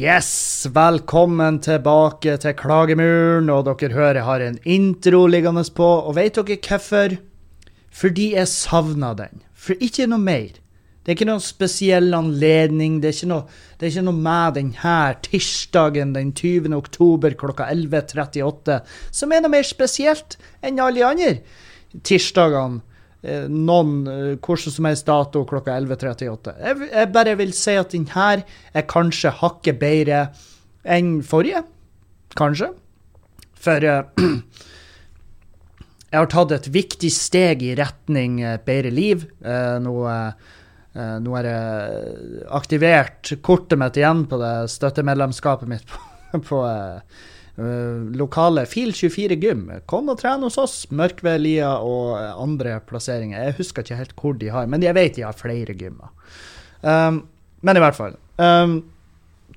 Yes, velkommen tilbake til Klagemuren. Og dere hører jeg har en intro liggende på. Og vet dere hvorfor? Fordi jeg savna den. For ikke noe mer. Det er ikke noen spesiell anledning. Det er ikke noe, det er ikke noe med denne tirsdagen den 20. oktober klokka 11.38 som er noe mer spesielt enn alle de andre tirsdagene Eh, noen eh, hvordan som helst dato klokka 11.38. Jeg, jeg, bare vil si at den her er kanskje hakket bedre enn forrige. Kanskje. For uh, jeg har tatt et viktig steg i retning uh, bedre liv. Uh, nå, nå er det aktivert kortet mitt igjen på det støttemedlemskapet mitt på, på lokale Fil24 Gym. Kom og tren hos oss. Mørkved, Lia og andre plasseringer. Jeg husker ikke helt hvor de har, men jeg vet de har flere gymmer. Um, men i hvert fall. Um,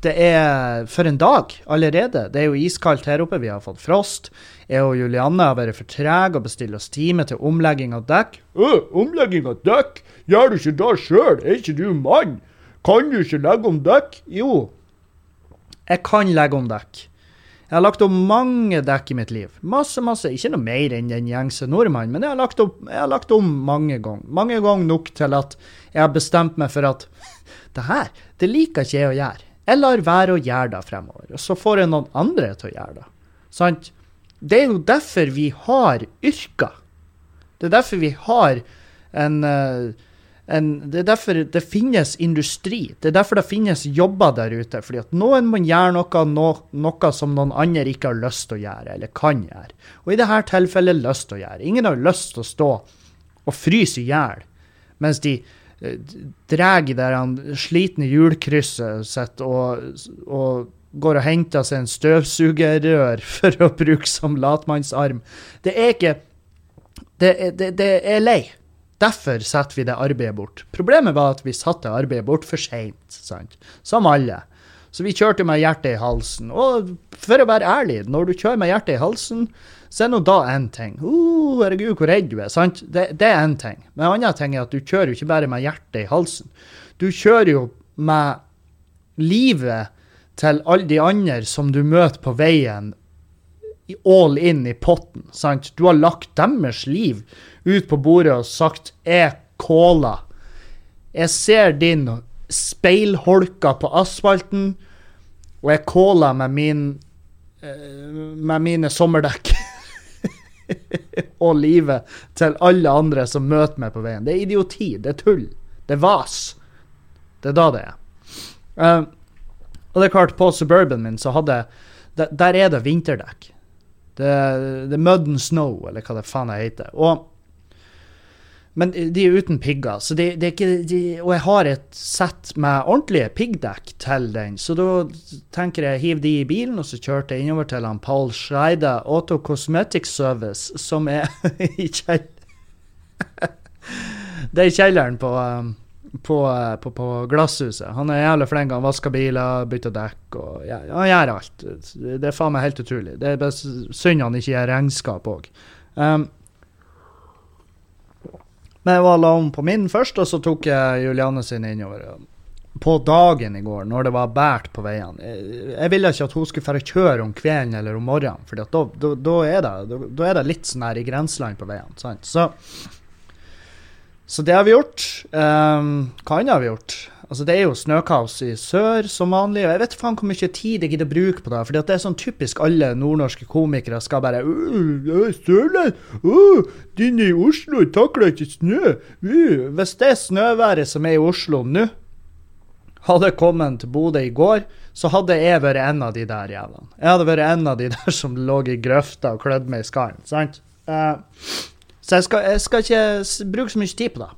det er for en dag allerede. Det er jo iskaldt her oppe. Vi har fått frost. Jeg og Julianne har vært for trege og bestilt oss time til omlegging av dekk. Øh, omlegging av dekk? Gjør du ikke det sjøl? Er ikke du mann? Kan du ikke legge om dekk? Jo, jeg kan legge om dekk. Jeg har lagt om mange dekk i mitt liv. Masse, masse. Ikke noe mer enn den gjengse nordmann, men jeg har lagt om, har lagt om mange ganger. Mange ganger nok til at jeg har bestemt meg for at det her, det liker ikke jeg å gjøre. Jeg lar være å gjøre det fremover. Og så får jeg noen andre til å gjøre det. Sant? Det er jo derfor vi har yrker. Det er derfor vi har en uh, en, det er derfor det finnes industri. Det er derfor det finnes jobber der ute. fordi at noen må gjøre noe, no, noe som noen andre ikke har lyst til å gjøre, eller kan gjøre. Og i dette tilfellet lyst til å gjøre. Ingen har lyst til å stå og fryse i hjel mens de eh, drar det slitne hjulkrysset sitt og, og går og henter seg en støvsugerrør for å bruke som latmannsarm. Det er ikke Det, det, det er lei. Derfor setter vi det arbeidet bort. Problemet var at vi satte arbeidet bort for seint, som alle. Så vi kjørte med hjertet i halsen. Og for å være ærlig, når du kjører med hjertet i halsen, så er nå da én ting. Uh, herregud, hvor redd du er. sant? Det, det er én ting. Men en annen ting er at du kjører jo ikke bare med hjertet i halsen. Du kjører jo med livet til alle de andre som du møter på veien, all in i potten. sant? Du har lagt deres liv ut på bordet og sagt 'jeg caller'. Jeg ser din speilholka på asfalten, og jeg caller med, min, eh, med mine sommerdekk. og livet til alle andre som møter meg på veien. Det er idioti. Det er tull. Det er vas. Det er da det er. Uh, og det er klart, på Suburban min så hadde Der, der er det vinterdekk. Det, det er mud and snow, eller hva det faen jeg heter. Og men de er uten pigger, så det, det er ikke de, Og jeg har et sett med ordentlige piggdekk til den, så da tenker jeg hiv de i bilen, og så kjørte jeg innover til han Paul Schreide Auto Cosmetic Service, som er i kjelleren Det er i kjelleren på, um, på, uh, på, på, Glasshuset. Han er jævlig flink. Han vasker biler, bytter dekk og ja, Han gjør alt. Det er faen meg helt utrolig. Det er synd han ikke gjør regnskap òg. Men jeg var la om på min først, og så tok jeg Juliane sin innover. På dagen i går, når det var bært på veiene. Jeg, ville ikke at hun skulle få kjøre om kvelden eller om morgenen, for da, da, da, da, er det litt sånn her i grenseland på veiene. Sant? Så, så det har vi gjort. Um, hva annet har vi gjort? Altså, det er jo snøkaos i sør som vanlig. og Jeg vet faen hvor mye tid jeg gidder å bruke på det. For det er sånn typisk alle nordnorske komikere skal bare Sørland! Uh, din i Oslo takler ikke snø! Uh, hvis det snøværet som er i Oslo nå, hadde kommet til Bodø i går, så hadde jeg vært en av de der jævlene. Jeg hadde vært en av de der som lå i grøfta og klødde meg i skallen. sant? Uh, så jeg skal, jeg skal, ikke bruke så mye tid på det.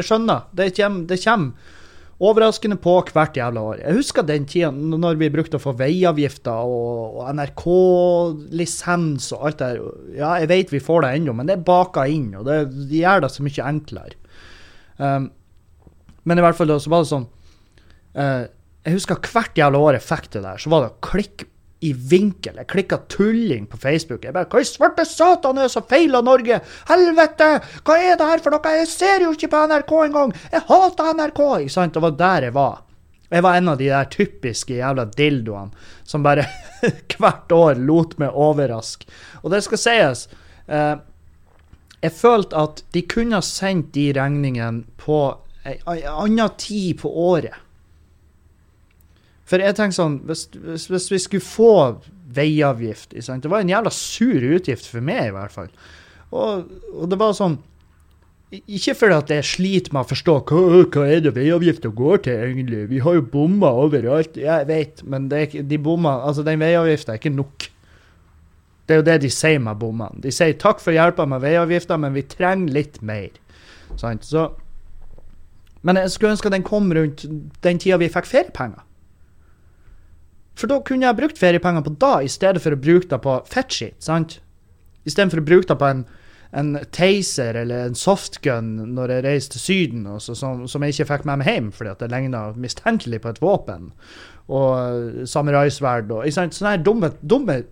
Jeg skjønner. Det kommer overraskende på hvert jævla år. Jeg husker den tida når vi brukte å få veiavgifter og, og NRK-lisens og alt det der. Ja, jeg vet vi får det ennå, men det er baka inn, og det, de gjør det så mye enklere. Um, men i hvert fall så var det sånn uh, Jeg husker hvert jævla år jeg fikk det der, så var det å klikke i vinkel. Jeg klikka tulling på Facebook. Jeg bare Hva i svarte satan er det som feiler Norge? Helvete! Hva er det her for noe? Jeg ser jo ikke på NRK engang! Jeg hater NRK! Ikke sant? Det var der jeg var. Jeg var en av de der typiske jævla dildoene som bare hvert år lot meg overraske. Og det skal sies eh, Jeg følte at de kunne ha sendt de regningene på ei anna tid på året. For jeg tenker sånn, hvis, hvis, hvis vi skulle få veiavgift sant? Det var en jævla sur utgift for meg, i hvert fall. Og, og det var sånn Ikke fordi at jeg sliter med å forstå hva, hva er det veiavgifta går til, egentlig. Vi har jo bommer overalt. Jeg vet, men ikke, de bommer, altså den veiavgifta er ikke nok. Det er jo det de sier med bommene. De sier takk for hjelpa med veiavgifta, men vi trenger litt mer. Sant? Så, men jeg skulle ønske den kom rundt den tida vi fikk feriepenger. For da kunne jeg brukt feriepenger på da, i stedet for å bruke det på fettskitt. sant? Istedenfor å bruke det på en, en taser eller en softgun når jeg reiser til Syden, også, som, som, jeg ikke fikk med meg hjem fordi at det ligna mistenkelig på et våpen. Og samuraisverd og Sånne her dumme, dumme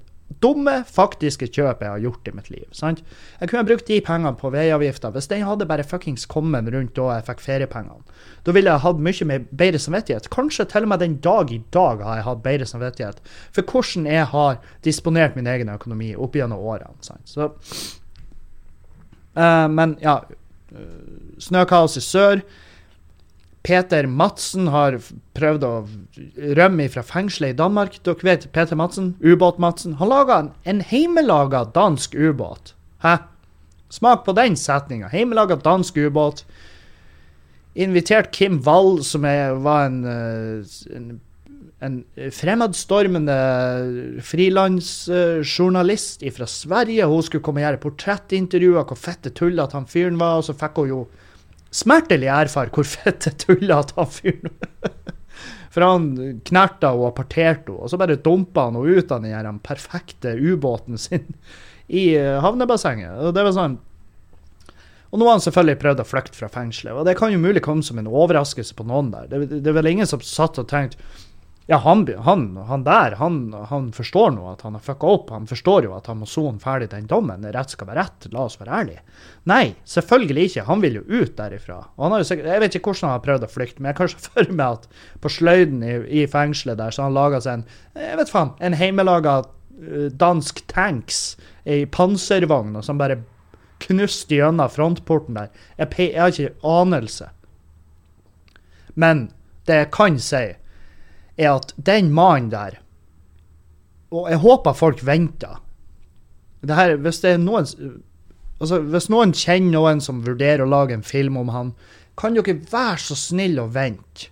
dumme, faktiske kjøp jeg har gjort i mitt liv. sant? Jeg kunne brukt de pengene på veiavgifta hvis den hadde bare fuckings kommet rundt da jeg fikk feriepengene. Da ville jeg hatt mye mer bedre samvittighet. Kanskje til og med den dag i dag har jeg hatt bedre samvittighet for hvordan jeg har disponert min egen økonomi opp gjennom årene. sant? Så, uh, men ja Snøkaos i sør. Peter Madsen har prøvd å rømme fra fengselet i Danmark. Dere vet Peter Madsen? Ubåt-Madsen. Han laga en, en heimelaga dansk ubåt. Hæ? Smak på den setninga. Heimelaga dansk ubåt. Invitert Kim Wall, som er, var en, eh, en, en fremadstormende frilansjournalist fra Sverige. Hun skulle komme og gjøre portrettintervjuer, hvor fette tullete han fyren var. Og så fikk hun jo smertelig erfare hvor fette tullete han fyren For han knerta og parterte henne, og så bare dumpa han henne ut av den perfekte ubåten sin i eh, havnebassenget. Og det var sånn og nå har han selvfølgelig prøvd å flykte fra fengselet. Og det kan jo mulig komme som en overraskelse på noen der. Det, det er vel ingen som satt og tenkte ja, han, han, han der, han, han, forstår nå at han har fucka opp. Han forstår jo at han må sone ferdig den dommen. Rett skal være rett. La oss være ærlige. Nei, selvfølgelig ikke. Han vil jo ut derifra. Sikkert, jeg vet ikke hvordan han har prøvd å flykte, men jeg kan se for meg at på sløyden i, i fengselet der, så han laga seg en jeg vet faen, en heimelaga uh, dansk tanks i panservogn, og som bare knuste gjennom frontporten der. Jeg, jeg har ikke anelse. Men det jeg kan si er at den mannen der Og jeg håper folk venter. Det her, hvis det er noen altså Hvis noen kjenner noen som vurderer å lage en film om han, kan dere være så snill å vente?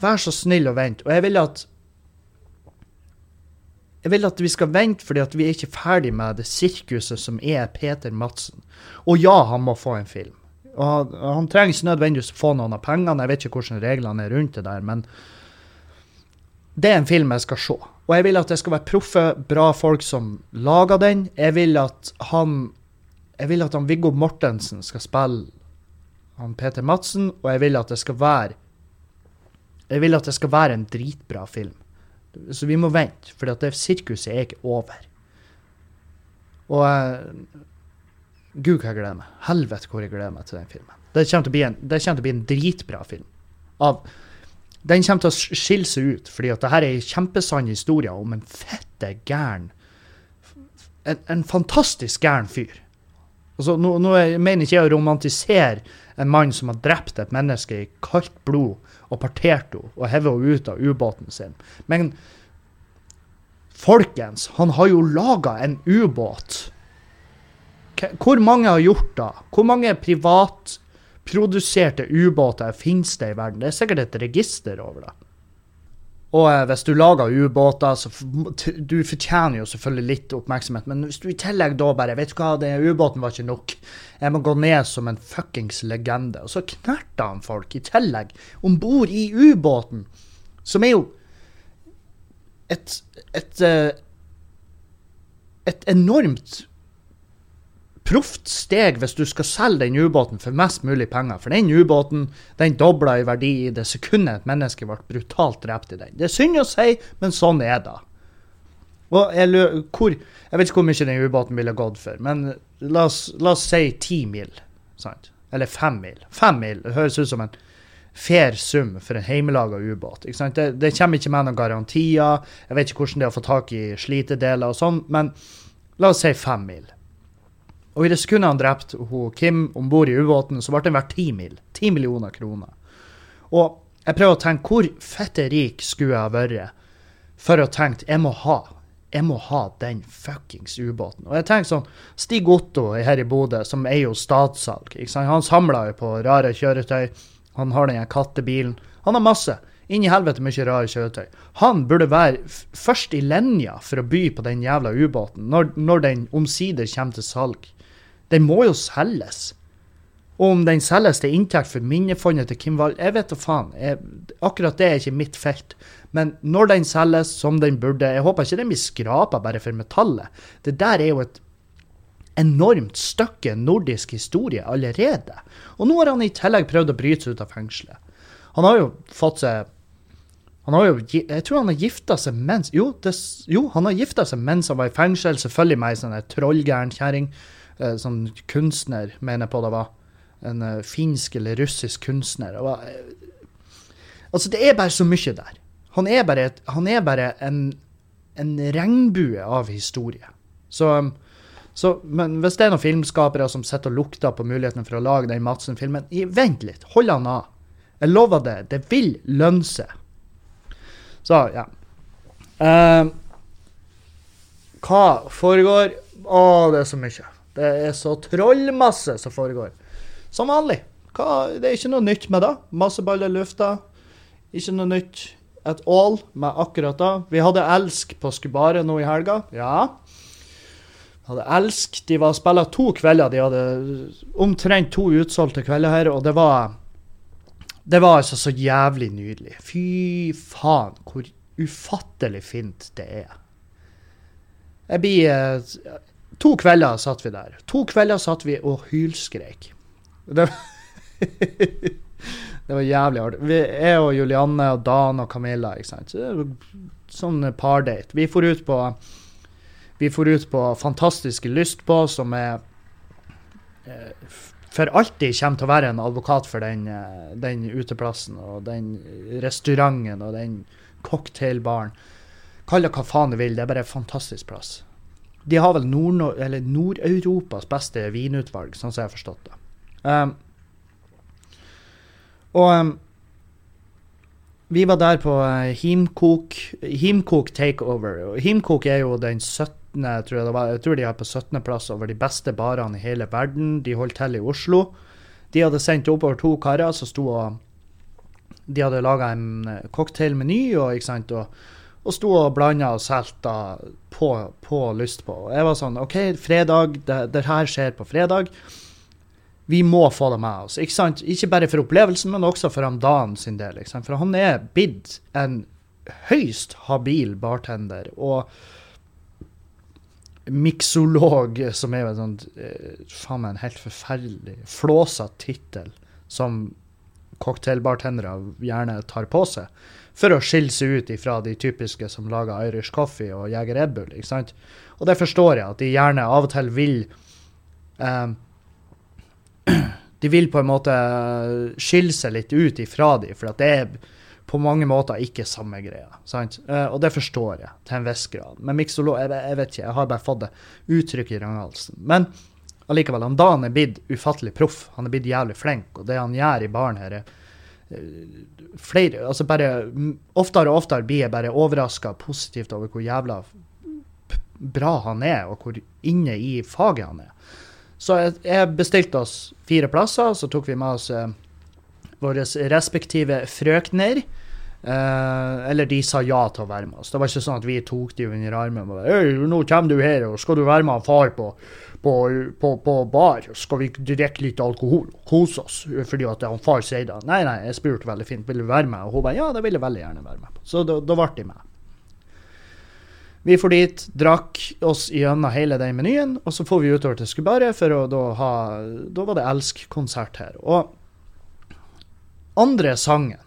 Vær så snill å vente. Og jeg vil at jeg vil at vi skal vente fordi at vi er ikke ferdig med det sirkuset som er Peter Madsen. Og ja, han må få en film. Og han, han trenger ikke nødvendigvis å få noen av pengene, jeg vet ikke hvordan reglene er rundt det der, men det er en film jeg skal se. Og jeg vil at det skal være proffe, bra folk som lager den. Jeg vil at han jeg vil at han Viggo Mortensen skal spille han Peter Madsen, og jeg vil at det skal være jeg vil at det skal være en dritbra film. Så vi må vente, for det sirkuset er ikke over. Og Gud, hva jeg gleder meg. Helvete hvor jeg gleder meg til den filmen. Det kommer til å bli en, til å bli en dritbra film. Av den kommer til å skille seg ut, fordi at det her er en kjempesann historie om en fette gæren en, en, fantastisk gæren fyr. Altså, nå, nå mener ikke jeg å romantisere en mann som har drept et menneske i kaldt blod og partert henne og hevet henne ut av ubåten sin. Men folkens, han har jo laga en ubåt. Hvor mange har gjort det? Hvor mange privat produserte ubåter finnes det i verden? Det er sikkert et register over det. Og eh, hvis du lager ubåter, så du fortjener jo selvfølgelig litt oppmerksomhet, men hvis du i tillegg da bare Vet du hva, den ubåten var ikke nok. Jeg må gå ned som en fuckings legende. Og så knerter han folk i tillegg om bord i ubåten, som er jo et et, eh, et enormt proft steg hvis du skal selge den ubåten for mest mulig penger. For den ubåten den dobla i verdi i det sekundet et menneske ble brutalt drept i den. Det er synd å si, men sånn er det. Og jeg, hvor, jeg vet ikke hvor mye den ubåten ville gått for, men la oss, la oss si ti mil. Sant? Eller fem mil. Fem mil det høres ut som en fair sum for en hjemmelaga ubåt. Det, det kommer ikke med noen garantier. Jeg vet ikke hvordan det er å få tak i slitedeler og sånn, men la oss si fem mil. Og i det sekundet han drepte hun Kim om bord i ubåten, så ble den verdt ti mil. Ti millioner kroner. Og jeg prøver å tenke hvor fette rik skulle jeg vært for å tenke jeg må ha jeg må ha den fuckings ubåten. Og jeg tenker sånn, Stig Otto her i Bodø, som er jo Statssalg, han samler jo på rare kjøretøy. Han har den kattebilen. Han har masse. Inn i helvete mye rare kjøretøy. Han burde være først i linja for å by på den jævla ubåten, når, når den omsider kommer til salg. Den må jo selges. Og om den selges til inntekt for minnefondet til Kim Wall, jeg vet da faen. Jeg, akkurat det er ikke mitt felt. Men når den selges som den burde Jeg håper ikke den blir skrapa bare for metallet. Det der er jo et enormt stykke nordisk historie allerede. Og nå har han i tillegg prøvd å bryte seg ut av fengselet. Han har jo fått seg han har jo, jeg tror han har gifta seg mens Jo, det, jo han har gifta seg mens han var i fengsel. Selvfølgelig med ei sånn trollgæren kjerring. Eh, sånn kunstner, mener jeg på det var. En eh, finsk eller russisk kunstner. Var, eh, altså, det er bare så mye der. Han er bare, et, han er bare en, en regnbue av historie. Så, um, så, men hvis det er noen filmskapere som sitter og lukter på muligheten for å lage den Madsen-filmen, vent litt, hold han av. Jeg lover det, det vil lønne seg. Så, ja. Uh, hva foregår? Å, det er så mye. Det er så trollmasse som foregår. Som vanlig. Hva, det er ikke noe nytt med det. Masse baller i lufta. Ikke noe nytt at all med akkurat det. Vi hadde Elsk på Skubaret nå i helga. Ja. Vi hadde Elsk. De var spilla to kvelder. De hadde omtrent to utsolgte kvelder her, og det var Det var altså så jævlig nydelig. Fy faen, hvor ufattelig fint det er. Jeg blir eh, To kvelder satt vi der. To kvelder satt vi og hylskreik. Det, det var jævlig. Vi, jeg og Julianne og Dan og Camilla, ikke sant. Sånn pardate. Vi for ut på Vi for ut på fantastiske lyst på, som er eh, for alltid kommer til å være en advokat for den, eh, den uteplassen og den restauranten og den cocktailbaren. Kall det hva faen du vil, det er bare en fantastisk plass. De har vel Nord-Europas Nord-Europas beste vinutvalg, sånn som jeg har forstått det. Um, og um, vi var der på eh, Himkok Takeover. Himkok er jo den 17. tror jeg det var. Jeg tror de er på 17. plass over de beste barene i hele verden. De holdt til i Oslo. De hadde sendt oppover to karer som sto og De hadde laga en eh, cocktailmeny og, ikke sant, og, og sto og blanda og solgte på, på lyst på. Og jeg var sånn OK, fredag, det, det her skjer på fredag. Vi må få det med oss. Ikke sant? Ikke bare for opplevelsen, men også for han Dan sin del. Ikke sant? For han er blitt en høyst habil bartender. Og miksolog, som er jo en sånn eh, faen meg en helt forferdelig flåsete tittel som cocktailbartendere gjerne tar på seg. For å skille seg ut ifra de typiske som lager Irish coffee og Jeger Red Bull. ikke sant? Og det forstår jeg, at de gjerne av og til vil um, De vil på en måte skille seg litt ut ifra de, for det er på mange måter ikke samme greia. sant? Uh, og det forstår jeg til en viss grad. Men mixolog, jeg, jeg vet ikke, jeg har bare fått det uttrykket i ranghalsen. Men allikevel, han Dan er blitt ufattelig proff. Han er blitt jævlig flink, og det han gjør i baren her, er flere, altså bare Oftere og oftere blir jeg bare overraska positivt over hvor jævla bra han er, og hvor inne i faget han er. Så jeg bestilte oss fire plasser, så tok vi med oss eh, våre respektive frøkner. Eh, eller de sa ja til å være med oss. Det var ikke sånn at vi tok de under armen og bare nå kommer du her, og skal du være med far på, på, på, på bar? Skal vi drikke litt alkohol og kose oss? Fordi at han far sier da. Nei, nei, jeg spurte veldig fint, vil du være med? Og hun bare ja, det vil jeg veldig gjerne være med på. Så da, ble de med. Vi får dit, drakk oss gjennom hele den menyen, og så får vi utover til Skubaret, for å da ha Da var det Elsk-konsert her. Og andre sangen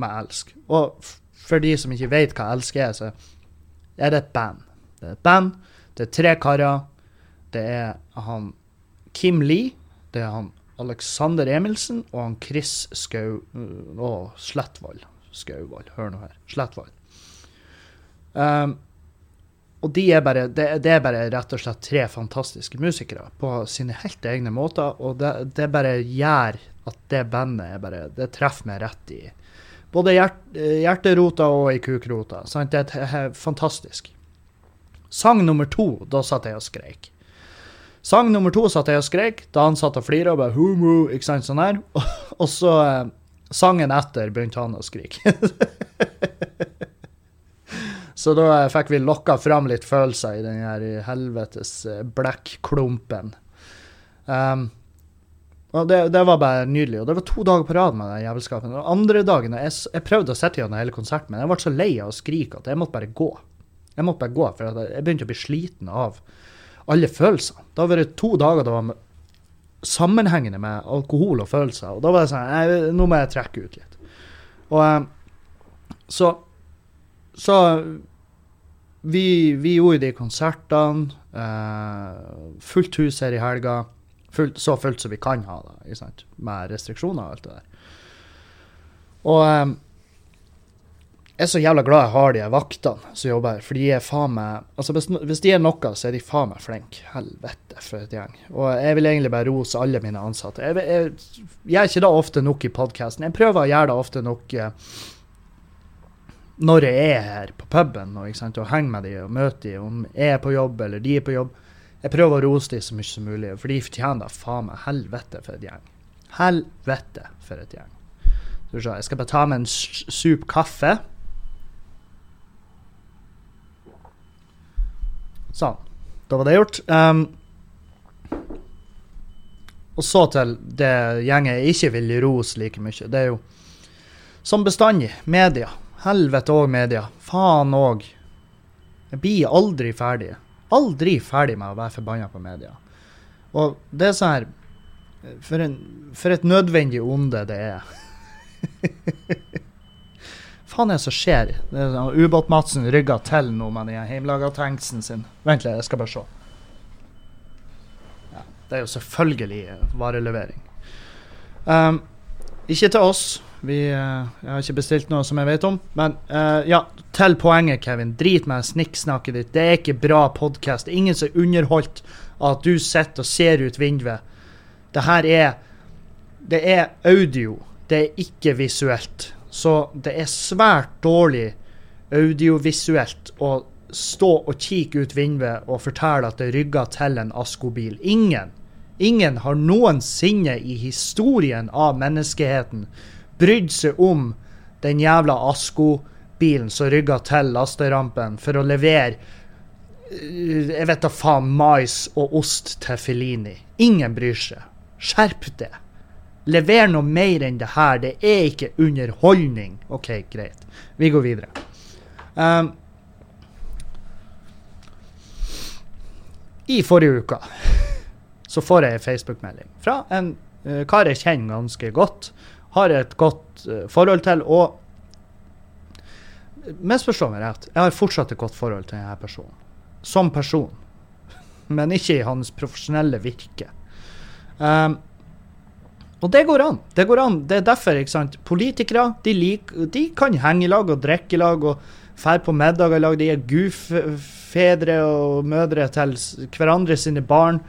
med Elsk Og for de som ikke vet hva Elsk er, så er det et band. Det er et band, det er tre karer. Det er han Kim Lee, det er han Alexander Emilsen og han Chris Skau... Å, Slettvold. Skauvold, hør nå her. Slettvold. Um, og de er bare, det, de er bare rett og slett tre fantastiske musikere på sine helt egne måter, og det, det bare gjør at det bandet er bare Det treffer meg rett i både hjert, hjerterota og i kukrota. Sant? Det er fantastisk. Sang nummer to, da satt jeg og skreik. Sang nummer to satt jeg og skreik, da han satt og flira og bare humu, ikke sant, sånn her. Og så eh, sangen etter begynte han å skrike. Så da eh, fikk vi lokka fram litt følelser i den her helvetes eh, blekkklumpen. Um, og det, det var bare nydelig. Og det var to dager på rad med den jævelskapen. Og andre dagen, jeg, jeg prøvde å sitte gjennom hele konserten, men jeg ble så lei av å skrike at jeg måtte bare gå. Jeg måtte bare gå, for jeg begynte å bli sliten av alle følelsene. Det har vært to dager det var sammenhengende med alkohol og følelser, og da var det sånn jeg, Nå må jeg trekke ut litt. Og eh, så Så vi, vi gjorde de konsertene. eh, fullt hus her i helga. Fullt, så fullt som vi kan ha det, med restriksjoner og alt det der. Og eh, jeg er så jævla glad jeg har de vaktene som jobber her, for de er faen meg Altså, hvis, hvis de er noe, så er de faen meg flinke. Helvete, for et gjeng. Og jeg vil egentlig bare rose alle mine ansatte. Jeg, jeg, jeg gjør ikke det ofte nok i podkasten. Jeg prøver å gjøre det ofte nok eh, når jeg er her på puben og, og henger med de og møter de, om jeg er på jobb eller de er på jobb. Jeg prøver å rose dem så mye som mulig, for de fortjener faen meg helvete for et gjeng. Helvete for et gjeng. Skal jeg skal bare ta med en sup kaffe. Sånn. Da var det gjort. Um, og så til det gjenget jeg ikke vil rose like mye. Det er jo som bestandig media. Helvete òg media. Faen òg. Jeg blir aldri ferdig. Aldri ferdig med å være forbanna på media. Og det er sånn her For, en, for et nødvendig onde det er. faen er det som skjer? Er sånn, Ubåt-Madsen rygger til nå med den hjemmelaga tanksen sin. Vent litt, jeg skal bare se. Ja, det er jo selvfølgelig varelevering. Um, ikke til oss. Vi, eh, jeg har ikke bestilt noe som jeg vet om. Men uh, ja, til poenget, Kevin. Drit med snikksnakket ditt. Det er ikke bra podkast. Ingen som er underholdt av at du sitter og ser ut vinduet. Det her er Det er audio. Det er ikke visuelt. Så det er svært dårlig audiovisuelt å stå og kikke ut vinduet og fortelle at det rygger til en Asko-bil. Ingen. Ingen har noensinne i historien av menneskeheten brydd seg om den jævla Asko-bilen som rygga til lasterampen for å levere eh, jeg vet da faen, mais og ost til Felini. Ingen bryr seg. Skjerp det. Lever noe mer enn det her. Det er ikke underholdning. OK, greit. Vi går videre. Um, I forrige uke så får jeg en Facebook-melding fra en uh, kar jeg kjenner ganske godt. Har et godt eh, forhold til, og Misforstå meg rett, jeg har fortsatt et godt forhold til denne personen. Som person. Men ikke i hans profesjonelle virke. Um, og det går an. Det går an. Det er derfor, ikke sant. Politikere de, lik, de kan henge i lag og drikke i lag og fære på middager i lag. De er gudfedre og mødre til hverandre sine barn.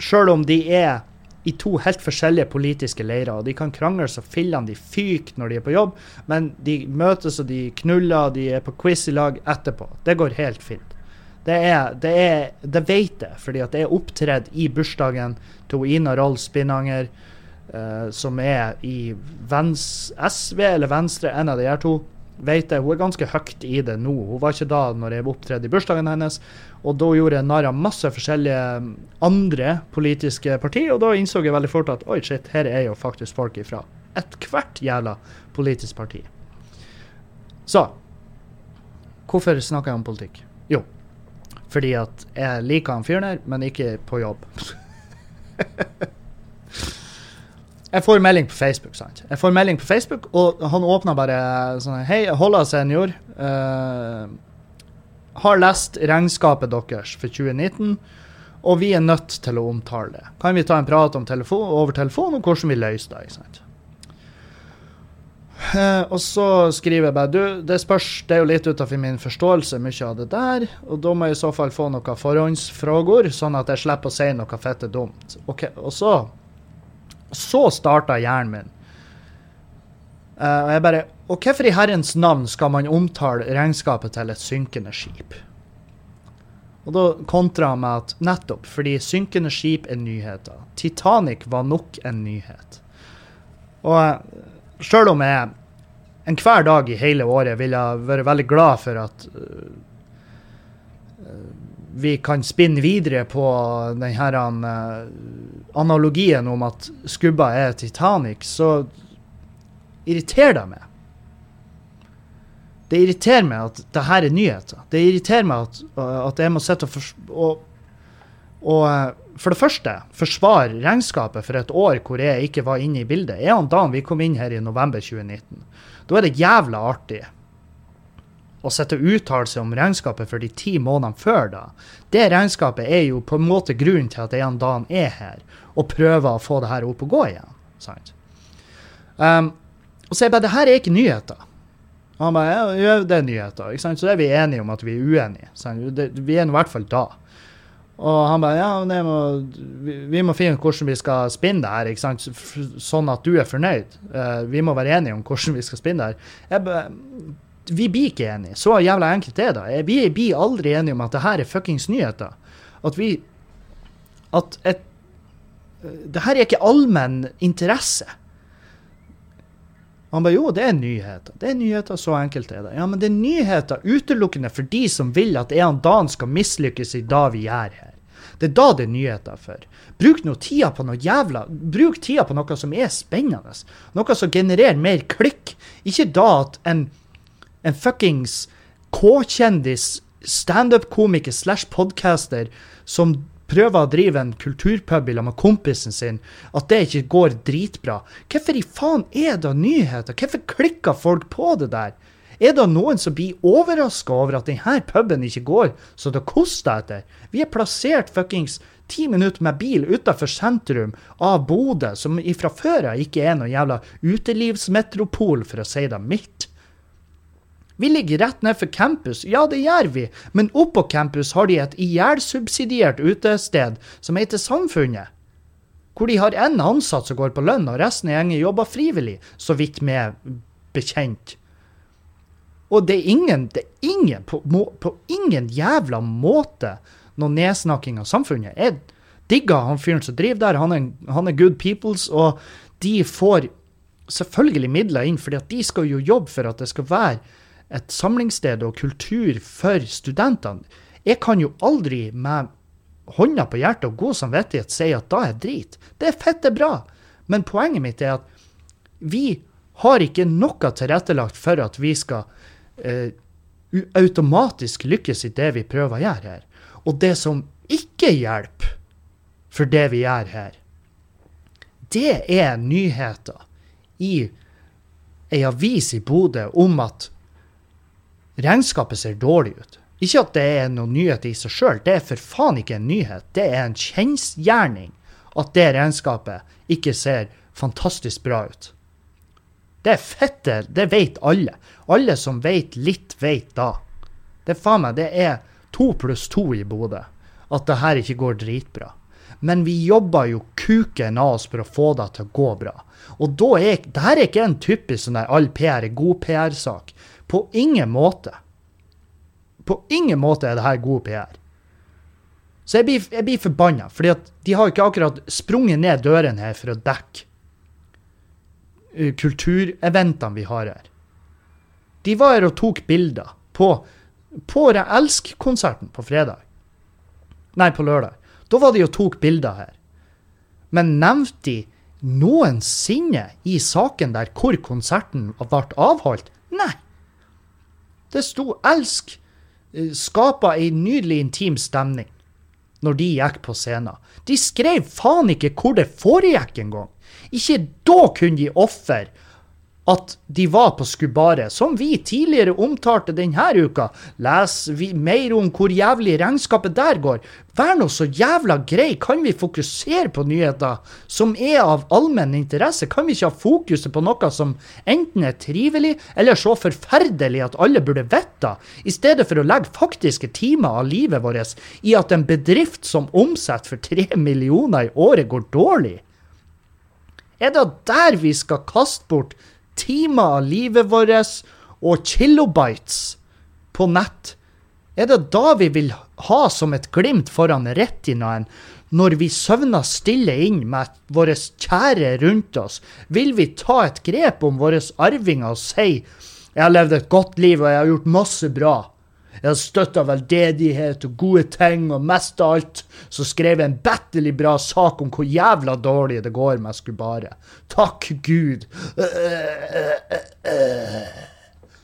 Sjøl om de er i to helt forskjellige politiske leirer. og De kan krangle så fillene de fyker når de er på jobb, men de møtes og de knuller og de er på quiz i lag etterpå. Det går helt fint. Det er, det er, det vet jeg, fordi at det er opptredd i bursdagen til Ina Roll Spinnanger eh, som er i vens, SV eller Venstre, en av de her to, vet jeg. Hun er ganske høyt i det nå. Hun var ikke da når jeg opptredde i bursdagen hennes. Og da gjorde jeg narr av masse forskjellige andre politiske partier, og da innså jeg veldig fort at oi, shit, her er jo faktisk folk ifra ethvert jævla politisk parti. Så Hvorfor snakker jeg om politikk? Jo, fordi at jeg liker han fyren her, men ikke på jobb. jeg får melding på Facebook, sant. Jeg får melding på Facebook, og han åpner bare sånn Hei, Holla senior. Uh, har lest regnskapet deres for 2019, og vi er nødt til å omtale det. Kan vi ta en prat telefon, over telefon om hvordan vi løser det? ikke sant? Uh, og så skriver jeg bare du, det spørs, det er jo litt utenfor min forståelse, mye av det der. Og da må jeg i så fall få noen forhåndsfrågor, sånn at jeg slipper å si noe fette dumt. Ok, Og så så starta hjernen min. Uh, og jeg bare Og hvorfor i herrens navn skal man omtale regnskapet til et synkende skip? Og da kontra han med at nettopp fordi synkende skip er nyheter. Titanic var nok en nyhet. Og uh, Sjøl om jeg enhver dag i hele året ville vært veldig glad for at uh, vi kan spinne videre på denne uh, analogien om at skubba er Titanic, så irriterer det meg. Det irriterer meg at det her er nyheter. Det irriterer meg at, at jeg må sitte og, og, og for det første forsvare regnskapet for et år hvor jeg ikke var inne i bildet. Er han da vi kom inn her i november 2019? Da er det jævla artig å sitte og uttale seg om regnskapet for de ti månedene før da. Det regnskapet er jo på en måte grunnen til at en Dan er her, og prøver å få det her opp og gå igjen. Sant? Um, og så er jeg bare Det her er ikke nyheter. Og han bare ja, det er nyheter. Ikke sant? Så er vi enige om at vi er uenige. Sant? vi er i hvert fall da. Og han bare ja, må, vi, må finne hvordan vi skal spinne det her, ikke sant? sånn at du er fornøyd. Uh, vi må være enige om hvordan vi skal spinne det her. Jeg bare, vi blir ikke enige. Så jævla enkelt er det. Vi blir aldri enige om at det her er fuckings nyheter. At vi At et Det her er ikke allmenn interesse. Han bare jo, det er nyheter. Det er nyheter, så enkelt er det. Ja, men det er nyheter utelukkende for de som vil at en Dan skal mislykkes i det vi gjør her. Det er da det er nyheter for. Bruk nå tida på noe jævla Bruk tida på noe som er spennende. Noe som genererer mer klikk. Ikke da at en, en fuckings K-kjendis, standup-komiker slash podcaster som prøver å drive en kulturpub med kompisen sin, at det ikke går dritbra. Hvorfor i faen er det nyheter? Hvorfor klikker folk på det der? Er det noen som blir overraska over at denne puben ikke går så det koster etter? Vi er plassert fuckings ti minutter med bil utafor sentrum av Bodø, som ifra før av ikke er noe jævla utelivsmetropol, for å si det mildt. Vi ligger rett ned for campus, ja det gjør vi, men oppå campus har de et ihjelsubsidiert utested som heter Samfunnet. Hvor de har én ansatt som går på lønn, og resten av gjengen jobber frivillig, så vidt vi er bekjent. Og det er ingen, det er ingen på, på, ingen jævla måte noe nedsnakking av samfunnet. Jeg digger han fyren som driver der, han er, han er good peoples, og de får selvfølgelig midler inn, fordi at de skal jo jobbe for at det skal være et samlingssted og kultur for studentene. Jeg kan jo aldri med hånda på hjertet og god samvittighet si at da er drit. Det er fitte bra. Men poenget mitt er at vi har ikke noe tilrettelagt for at vi skal eh, automatisk lykkes i det vi prøver å gjøre her. Og det som ikke hjelper for det vi gjør her, det er nyheter i ei avis i Bodø om at regnskapet ser dårlig ut. Ikke at det er noen nyhet i seg sjøl, det er for faen ikke en nyhet. Det er en kjensgjerning at det regnskapet ikke ser fantastisk bra ut. Det er fette, det vet alle. Alle som vet litt, vet da. Det er faen meg, det er to pluss to i Bodø. At det her ikke går dritbra. Men vi jobber jo kuken av oss for å få det til å gå bra. Og da er, det her er ikke en typisk sånn der all PR er god PR-sak. På ingen måte. På ingen måte er det her god PR. Så jeg blir, jeg blir forbanna, fordi de har ikke akkurat sprunget ned døren her for å dekke eh, kultureventene vi har her. De var her og tok bilder på, på Elsk-konserten på fredag. Nei, på lørdag. Da var de og tok bilder her. Men nevnte de noensinne i saken der hvor konserten ble avholdt? Nei. Det sto 'Elsk' eh, skapa ei nydelig intim stemning når de gikk på scenen. De skrev faen ikke hvor det foregikk engang. Ikke da kunne de ofre at de var på Skubare, som vi tidligere omtalte denne uka. Les mer om hvor jævlig regnskapet der går. Vær nå så jævla grei, kan vi fokusere på nyheter som er av allmenn interesse? Kan vi ikke ha fokuset på noe som enten er trivelig eller så forferdelig at alle burde vite, i stedet for å legge faktiske timer av livet vårt i at en bedrift som omsetter for tre millioner i året, går dårlig? Er det der vi skal kaste bort timer av livet vårt og kilobytes på nett, er det da vi vil ha som et glimt foran retinaen når vi søvner stille inn med våre kjære rundt oss? Vil vi ta et grep om våre arvinger og si 'Jeg har levd et godt liv, og jeg har gjort masse bra'? Jeg har støtta veldedighet og gode ting, og mest av alt så skrev jeg en batterlig bra sak om hvor jævla dårlig det går med Skubare. Takk Gud.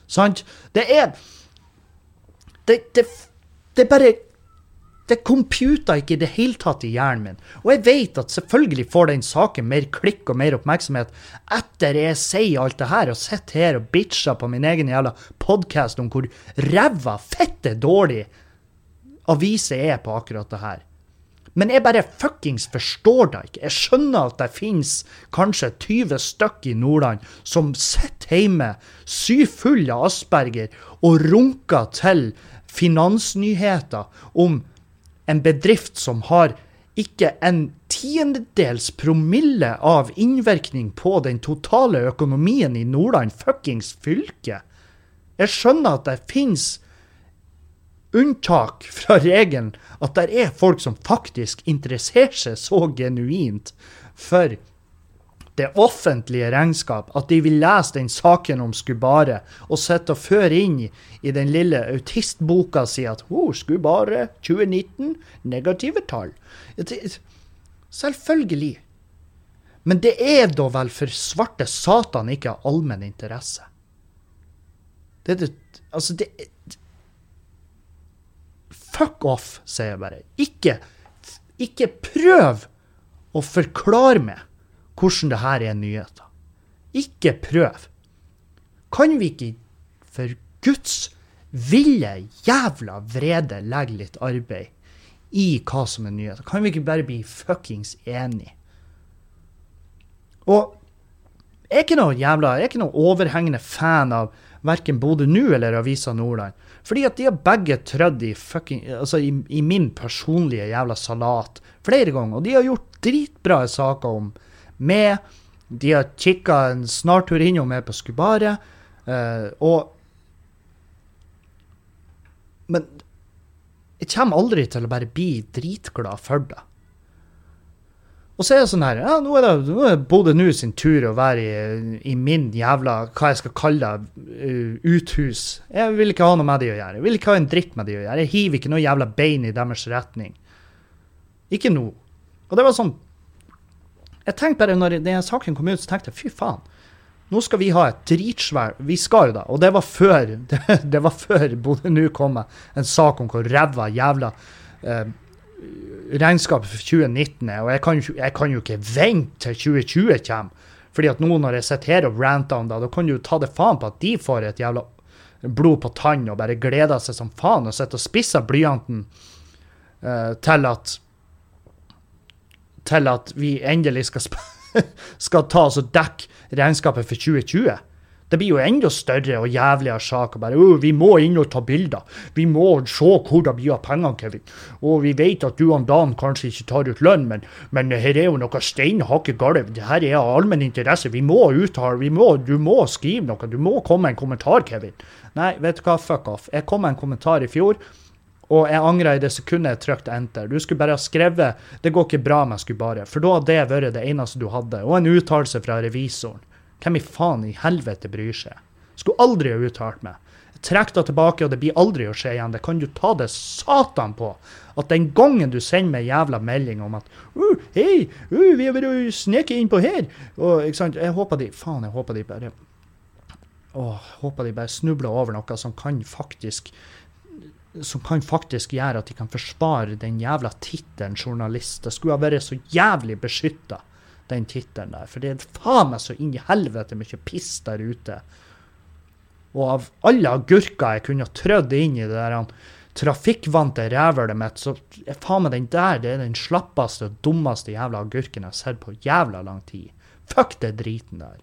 Sant? Det er det, det, det er bare det computer ikke i det hele tatt i hjernen min. Og jeg vet at selvfølgelig får den saken mer klikk og mer oppmerksomhet etter jeg sier alt det her og sitter her og bitcher på min egen jævla podkast om hvor ræva, fette dårlig aviser er på akkurat det her. Men jeg bare fuckings forstår det ikke. Jeg skjønner at det finnes kanskje 20 stykk i Nordland som sitter hjemme syfulle av asperger og runker til finansnyheter om en bedrift som har ikke en tiendedels promille av innvirkning på den totale økonomien i Nordland fuckings fylke. Jeg skjønner at det finnes unntak fra regelen at det er folk som faktisk interesserer seg så genuint for det offentlige regnskap at de vil lese den saken om Skubare og sitte og føre inn i den lille autistboka si at oh, Skubare 2019, negative tall. Selvfølgelig. Men det er da vel for svarte satan ikke av allmenn interesse. Det, det, altså, det Fuck off, sier jeg bare. Ikke, ikke prøv å forklare meg hvordan det her er nyheter. Ikke prøv. Kan vi ikke for Guds ville jævla vrede legge litt arbeid i hva som er nyheter? Kan vi ikke bare bli fuckings enige? Og jeg er ikke noe jævla, jeg er ikke noe overhengende fan av verken Bodø nå eller Avisa Nordland. Fordi at de har begge trødd i, fucking, altså i, i min personlige jævla salat flere ganger. Og de har gjort dritbra saker om med. De har kikka en snartur innom meg på Skubare. Uh, og Men jeg kommer aldri til å bare bli dritglad for det. Og så er det sånn her ja, Nå er det, nå er Bodø Nu sin tur å være i, i, min jævla hva jeg skal kalle det, uh, uthus. Jeg vil ikke ha noe med de å gjøre. Jeg vil ikke ha en dritt med de å gjøre. Jeg hiver ikke noe jævla bein i deres retning. Ikke nå. Og det var sånn jeg tenkte bare når den saken kom ut, så tenkte jeg fy faen. Nå skal vi ha et dritsvær Vi skal jo da. Og det var før det, det var før Bodø nå kom med en sak om hvor ræva jævla eh, regnskapet for 2019 er. Og jeg kan, jeg kan, jo ikke vente til 2020 kommer. Fordi at nå når jeg sitter her og ranter om det, da kan du jo ta det faen på at de får et jævla blod på tann og bare gleder seg som faen og sitter og spisser blyanten eh, til at til at vi endelig skal, skal ta oss og dekke regnskapet for 2020. Det blir jo enda større og jævligere sak. bare, oh, 'Vi må inn og ta bilder. Vi må se hvor det blir av pengene, Kevin.' 'Og vi vet at du og Dan kanskje ikke tar ut lønn, men, men her er jo noe steinhakke galt. Det her er av allmenn interesse. Vi må uttale, vi må, Du må skrive noe. Du må komme med en kommentar, Kevin.' Nei, vet du hva, fuck off. Jeg kom med en kommentar i fjor. Og jeg angra i det sekundet jeg trykte enter. Du skulle bare ha skrevet 'Det går ikke bra med skulle bare', for da hadde det vært det eneste du hadde. Og en uttalelse fra revisoren. Hvem i faen i helvete bryr seg? Skulle aldri ha uttalt meg. Trekk det tilbake, og det blir aldri å skje igjen. Det kan du ta det satan på. At den gangen du sender meg jævla melding om at uh, 'Hei, uh, vi har vært sneket innpå her' og, ikke sant? Jeg håper de Faen, jeg håper de bare Åh, håper de bare snubler over noe som kan faktisk som kan faktisk gjøre at de kan forsvare den jævla tittelen journalist. Det skulle ha vært så jævlig beskytta, den tittelen der. For det er faen meg så inn i helvete mye piss der ute. Og av alle agurker jeg kunne ha trødd inn i det der han, trafikkvante rævhølet mitt, så faen meg den der det er den slappeste og dummeste jævla agurken jeg har sett på jævla lang tid. Fuck det driten der.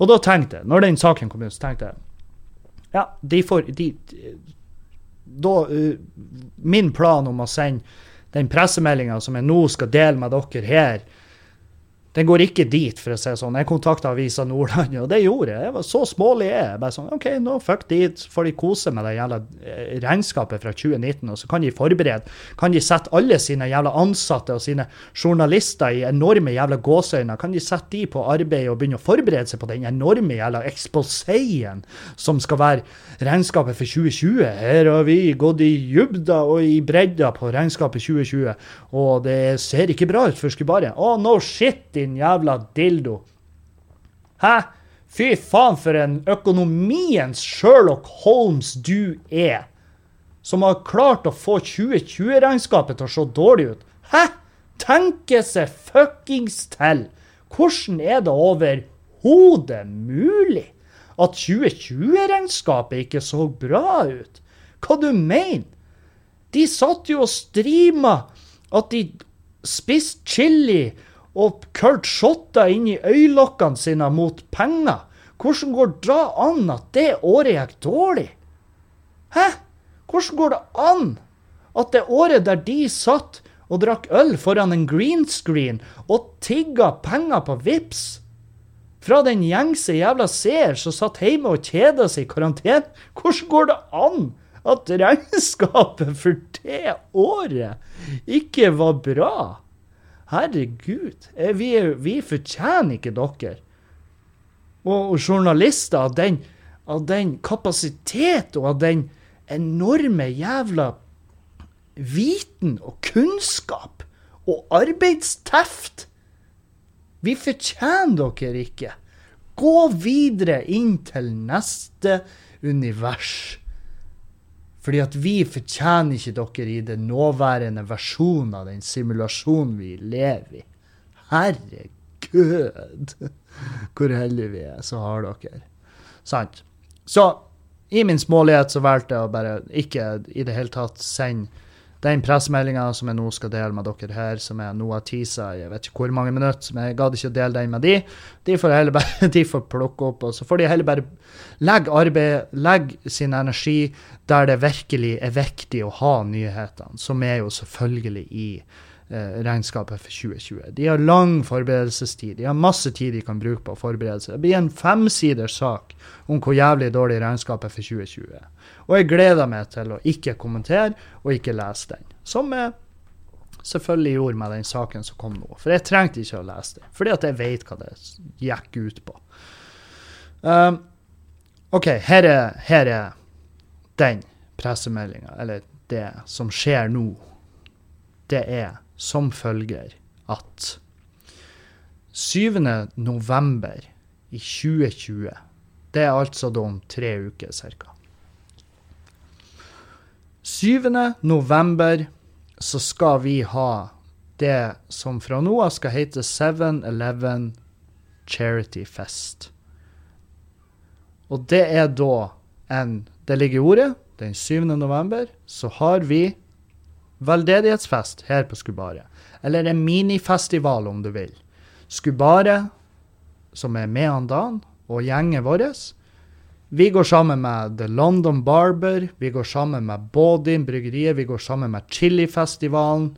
Og da tenkte jeg, når den saken kom ut, så tenkte jeg ja, de får de, Da uh, Min plan om å sende den pressemeldinga som jeg nå skal dele med dere her, den går ikke dit, for å si det sånn. Jeg kontakta Avisa Nordland, og det gjorde jeg. Jeg var Så smålig er jeg. Bare sånn, OK, nå fuck dit. Får de kose med det jævla eh, regnskapet fra 2019, og så kan de forberede. Kan de sette alle sine jævla ansatte og sine journalister i enorme jævla gåseøyne, kan de sette de på arbeid og begynne å forberede seg på den enorme jævla eksposeien som skal være regnskapet for 2020. Her har vi gått i dybda og i bredda på regnskapet 2020, og det ser ikke bra ut, for skulle bare Å, oh, no shit! Din jævla dildo. Hæ? Fy faen, for en økonomiens Sherlock Holmes du er. Som har klart å få 2020-regnskapet til å se dårlig ut. Hæ? Tenke seg fuckings til! Hvordan er det overhodet mulig at 2020-regnskapet ikke så bra ut? Hva du mener? De satt jo og streama at de spiste chili og Kurt shotta inn i øyelokkene sine mot penger. Hvordan går det an at det året gikk dårlig? Hæ? Hvordan går det an at det året der de satt og drakk øl foran en green screen og tigga penger på VIPS fra den gjengse jævla seer som satt hjemme og kjeda seg i karantene, hvordan går det an at regnskapet for det året ikke var bra? Herregud, vi, vi fortjener ikke dere. Og, og journalister av den, av den kapasitet og av den enorme jævla viten og kunnskap og arbeidsteft. Vi fortjener dere ikke. Gå videre inn til neste univers. Fordi at vi fortjener ikke dere i den nåværende versjonen av den simulasjonen vi lever i. Herregud! Hvor heldige vi er, så har dere. Sant. Så i min smålighet så valgte jeg å bare ikke i det hele tatt sende den pressemeldinga som jeg nå skal dele med dere her, som jeg nå har teasa jeg vet ikke hvor mange minutter, men jeg gadd ikke å dele den med de. De får heller bare de får plukke opp, og så får de heller bare legge arbeid, legge sin energi der det virkelig er viktig å ha nyhetene, som er jo selvfølgelig i regnskapet for 2020. De har lang forberedelsestid. De har masse tid de kan bruke på å forberede seg. Det blir en femsiders sak om hvor jævlig dårlig regnskapet for 2020 er. Og jeg gleder meg til å ikke kommentere og ikke lese den. Som jeg selvfølgelig gjorde med den saken som kom nå. For jeg trengte ikke å lese det, fordi at jeg vet hva det gikk ut på. Um, OK, her er, her er den pressemeldinga, eller det som skjer nå. Det er som følger at 7. november i 2020, det er altså da om tre uker ca. 7. november så skal vi ha det som fra nå av skal hete 7-Eleven Charity Fest. Og det er da en Det ligger i ordet. Den 7. november så har vi veldedighetsfest her på Skubaret. Eller en minifestival, om du vil. Skubaret, som er med han Dan, og gjengen vår, vi går sammen med The London Barber, vi går sammen med Baudin bryggeriet, vi går sammen med Chilifestivalen.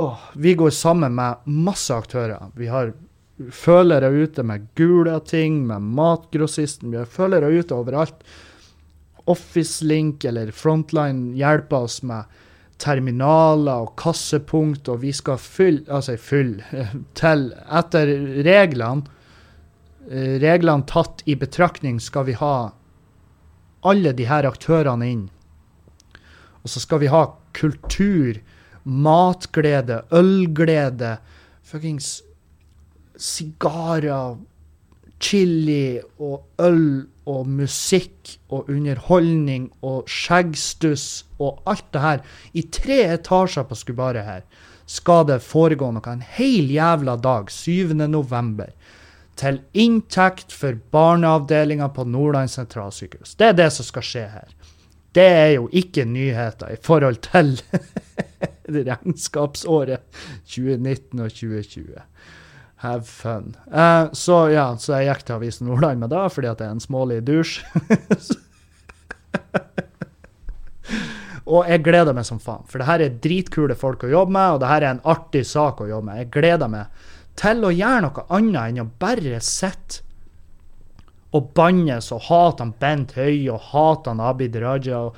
Oh, vi går sammen med masse aktører. Vi har følere ute med gule ting, med Matgrossisten. Vi har følere ute overalt. Officelink eller Frontline hjelper oss med terminaler og kassepunkt, og vi skal fylle Altså fylle til Etter reglene, eh, reglene tatt i betraktning, skal vi ha alle de her aktørene inn. Og så skal vi ha kultur, matglede, ølglede, fuckings sigarer, chili og øl og musikk og underholdning og skjeggstuss og alt det her. I tre etasjer på Skubaret her skal det foregå noe en hel jævla dag, 7. november, til inntekt for barneavdelinga på Nordland sentralsykehus. Det er det som skal skje her. Det er jo ikke nyheter i forhold til regnskapsåret 2019 og 2020. Have fun. Uh, så ja, så jeg gikk til Avisen Nordland med det, fordi at det er en smålig dusj. og jeg gleder meg som faen, for det her er dritkule folk å jobbe med, og det her er en artig sak å jobbe med. Jeg gleder meg til å gjøre noe annet enn å bare sitte og bannes og hate han Bent Høie og hate han Abid Raja og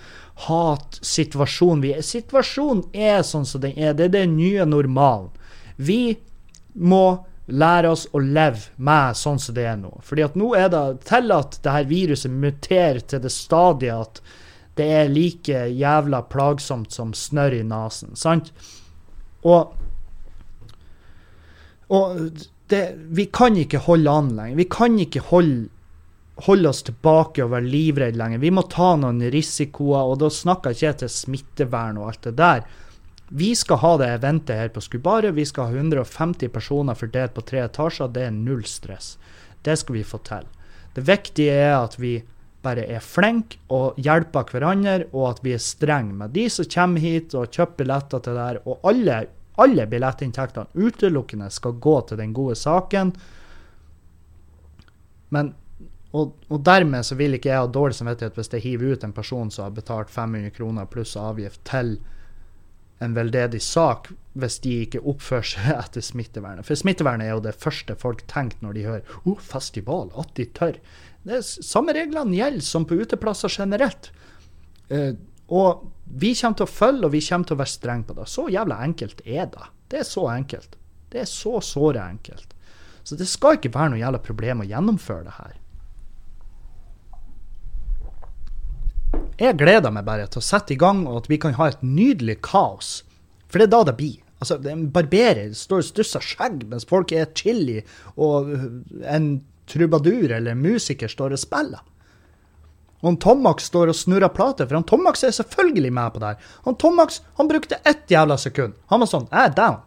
hate situasjonen vi er. Situasjonen er sånn som den er. Det er den nye normalen. Vi må lære oss å leve med sånn som det er nå. Fordi at nå er det til at det her viruset muterer til det stadiet at det er like jævla plagsomt som snørr i nesen. Sant? Og Og det, vi kan ikke holde an lenger. Vi kan ikke holde, holde oss tilbake og være livredde lenger. Vi må ta noen risikoer, og da snakker jeg ikke til smittevern og alt det der. Vi skal ha det eventet her på Skubaret. Vi skal ha 150 personer fordelt på tre etasjer. Det er null stress. Det skal vi få til. Det viktige er at vi bare er flinke og hjelper hverandre, og at vi er strenge med de som kommer hit og kjøper billetter til det her. Og alle, alle billettinntektene utelukkende skal gå til den gode saken. Men og, og, dermed så vil ikke jeg ha dårlig samvittighet hvis jeg hiver ut en person som har betalt 500 kroner pluss avgift til en veldedig sak hvis de ikke oppfører seg etter smittevernet. For smittevernet er jo det første folk tenker når de hører oh, festival, at de tør. Det er, samme reglene gjelder som på uteplasser generelt. Uh, og vi kommer til å følge, og vi kommer til å være strenge på det. Så jævla enkelt er det. Det er så enkelt. Det er så såre enkelt. Så det skal ikke være noe jævla problem å gjennomføre det her. Jeg gleder meg bare til å sette i gang, og at vi kan ha et nydelig kaos. For det er da det blir. Altså, det er En barberer står og stusser skjegg mens folk er chili, og en trubadur eller musiker står og spiller. Og han Tomax står og snurrer plater, for han Tomax er selvfølgelig med på det her. Han Tomax han brukte ett jævla sekund. Han var sånn Jeg er down.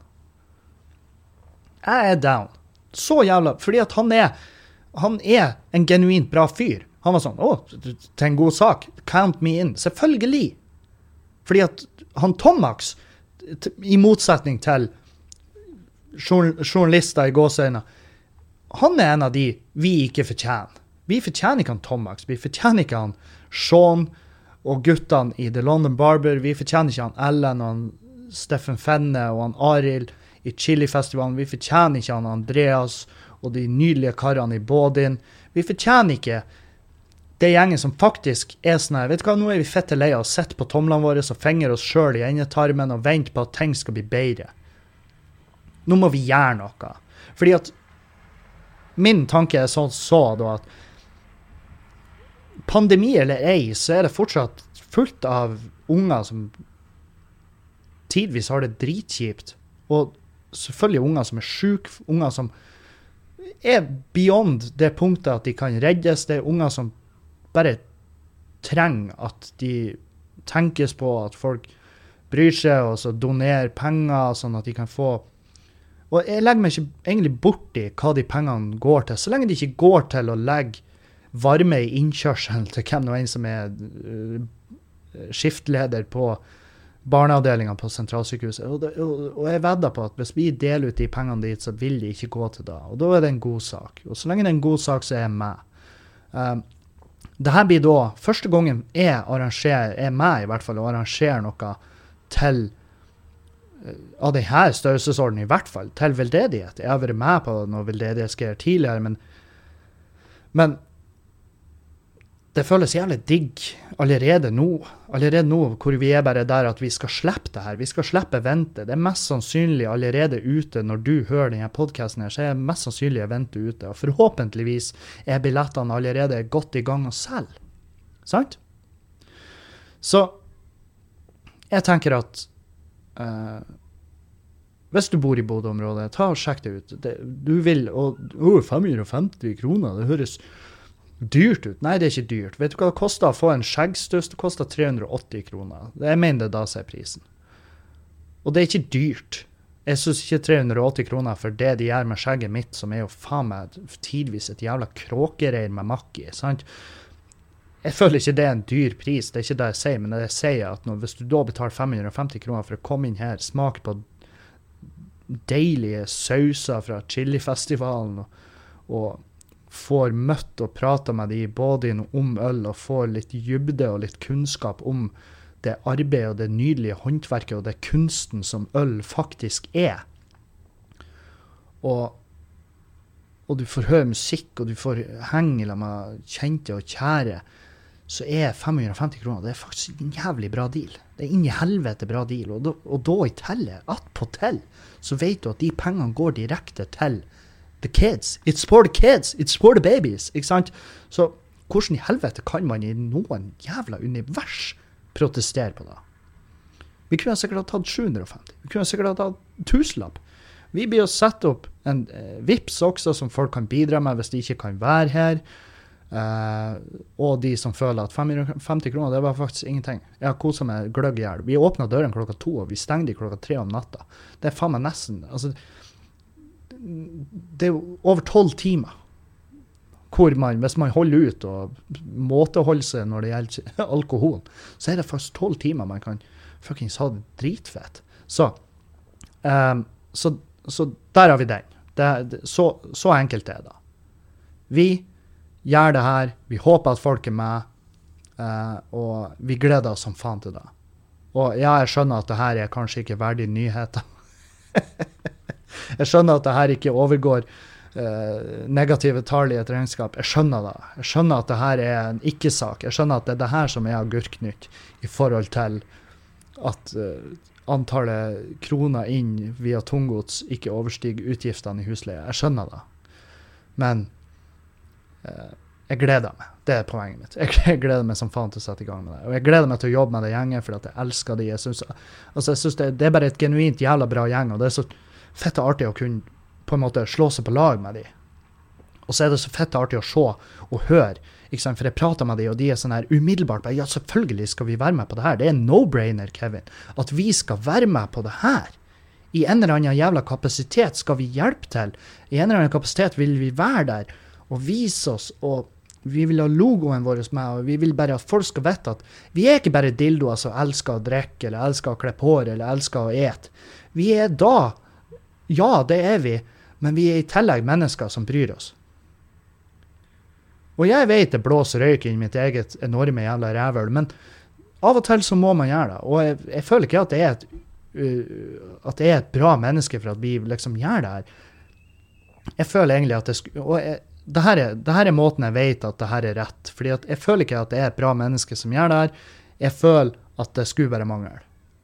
Jeg er down. Så jævla Fordi at han er Han er en genuint bra fyr. Han var sånn Å, til en god sak. Count me in. Selvfølgelig. Fordi at han Tomax, i motsetning til journalister i gåseøyne, han er en av de vi ikke fortjener. Vi fortjener ikke han Tomax. Vi fortjener ikke han Sean og guttene i The London Barber. Vi fortjener ikke han Ellen og han Steffen Fenne og han Arild i Chilifestivalen. Vi fortjener ikke han Andreas og de nydelige karene i Bådin. Vi fortjener ikke det gjengen som faktisk er sånn her Vet du hva, nå er vi fette lei av å sitte på tomlene våre og fingre oss sjøl i endetarmen og vente på at ting skal bli bedre. Nå må vi gjøre noe. Fordi at Min tanke er sånn så da at pandemi eller ei, så er det fortsatt fullt av unger som tidvis har det dritkjipt. Og selvfølgelig unger som er sjuke, unger som er beyond det punktet at de kan reddes. Det er unger som bare trenger at de tenkes på, at folk bryr seg, og så donerer penger, sånn at de kan få Og jeg legger meg ikke egentlig borti hva de pengene går til, så lenge de ikke går til å legge varme i innkjørselen til hvem nå enn som er uh, skiftleder på barneavdelinga på sentralsykehuset. Og, det, og, jeg vedder på at hvis vi deler ut de pengene dit, så vil de ikke gå til det. Og da er det en god sak. Og så lenge det er en god sak, så er jeg med. Um, det her blir da første gangen jeg arrangerer, er meg i hvert fall, å arrangere noe til eh, av denne størrelsesordenen, i hvert fall, til veldedighet. Jeg har vært med på noe veldedighetsgreier tidligere, men, men det føles jævlig digg allerede nå. Allerede nå hvor vi er bare der at vi skal slippe det her. Vi skal slippe vente. Det er mest sannsynlig allerede ute når du hører denne podkasten her, så er mest sannsynlig vente ute. Og forhåpentligvis er billettene allerede godt i gang å selge. Sant? Så jeg tenker at uh, hvis du bor i Bodø-området, ta og sjekk det ut. Det, du vil og oh, 550 kroner, det høres dyrt ut. Nei, det er ikke dyrt. Vet du hva det koster å få en skjeggstuss? Det koster 380 kroner. Jeg mener det da som er prisen. Og det er ikke dyrt. Jeg syns ikke 380 kroner for det de gjør med skjegget mitt, som er jo faen meg tidvis et jævla kråkereir med makk i. sant? Jeg føler ikke det er en dyr pris, det er ikke det jeg sier, men det jeg sier at når, hvis du da betaler 550 kroner for å komme inn her, smake på deilige sauser fra chilifestivalen og, og får møtt og prata med de både om øl og får litt dybde og litt kunnskap om det arbeidet og det nydelige håndverket og det kunsten som øl faktisk er. Og, og du får høre musikk, og du får henge sammen med kjente og kjære, så er 550 kroner det er faktisk en jævlig bra deal. Det er inn i helvete bra deal. Og da, og da i tillegg, attpåtil, så vet du at de pengene går direkte til the kids. It's for the kids. It's for the babies. Ikke sant? Så hvordan i helvete kan man i noen jævla univers protestere på det? Vi kunne sikkert ha tatt 750. Vi kunne sikkert ha tatt tusenlapp. Vi blir å sette opp en eh, VIPS også, som folk kan bidra med hvis de ikke kan være her. Eh, og de som føler at 550 kroner, det var faktisk ingenting. Jeg har kosa meg gløgg i hjel. Vi åpna dørene klokka to, og vi stengte klokka tre om natta. Det er faen meg nesten altså, det er jo over tolv timer hvor man, hvis man holder ut og måteholder seg når det gjelder alkohol, så er det faktisk tolv timer man kan fuckings ha det dritfett. Så, um, så, så, der har vi den. Det, så, så, enkelt er det. Vi gjør det her. Vi håper at folk er med. Uh, og vi gleder oss som faen til det. Og ja, jeg skjønner at det her er kanskje ikke verdig nyheter. Jeg skjønner at det her ikke overgår uh, negative tall i et regnskap. Jeg skjønner det. Jeg skjønner at det her er en ikke-sak. Jeg skjønner at det er det her som er Agurknytt i forhold til at uh, antallet kroner inn via tunggods ikke overstiger utgiftene i husleie. Jeg skjønner det. Men uh, jeg gleder meg. Det er poenget mitt. Jeg gleder meg som faen til å sette i gang med det. Og jeg gleder meg til å jobbe med det gjengen, for jeg elsker de. Jeg synes, altså jeg synes det, det, er bare et genuint jævla bra gjeng. og det er så fett artig å kunne på en måte slå seg på lag med de. Og så er det så fett artig å se og høre. Ikke sant? For jeg prater med de, og de er sånn her umiddelbart Ja, selvfølgelig skal vi være med på det her. Det er no-brainer, Kevin. At vi skal være med på det her. I en eller annen jævla kapasitet skal vi hjelpe til. I en eller annen kapasitet vil vi være der og vise oss. og vi vil ha logoen vår med, og vi vil bare at folk skal vite at vi er ikke bare dildoer som elsker å drikke, eller elsker å klippe hår, eller elsker å ete. Vi er da ja, det er vi, men vi er i tillegg mennesker som bryr oss. Og jeg vet det blåser røyk inn mitt eget enorme jævla rævhøl, men av og til så må man gjøre det. Og jeg, jeg føler ikke at det er et uh, at det er et bra menneske for at vi liksom gjør det her. Jeg føler egentlig at det Og jeg, det her, er, det her er måten jeg vet at det her er rett. fordi jeg føler ikke at det er et bra menneske som gjør det her. Jeg føler at det skulle bare mangle.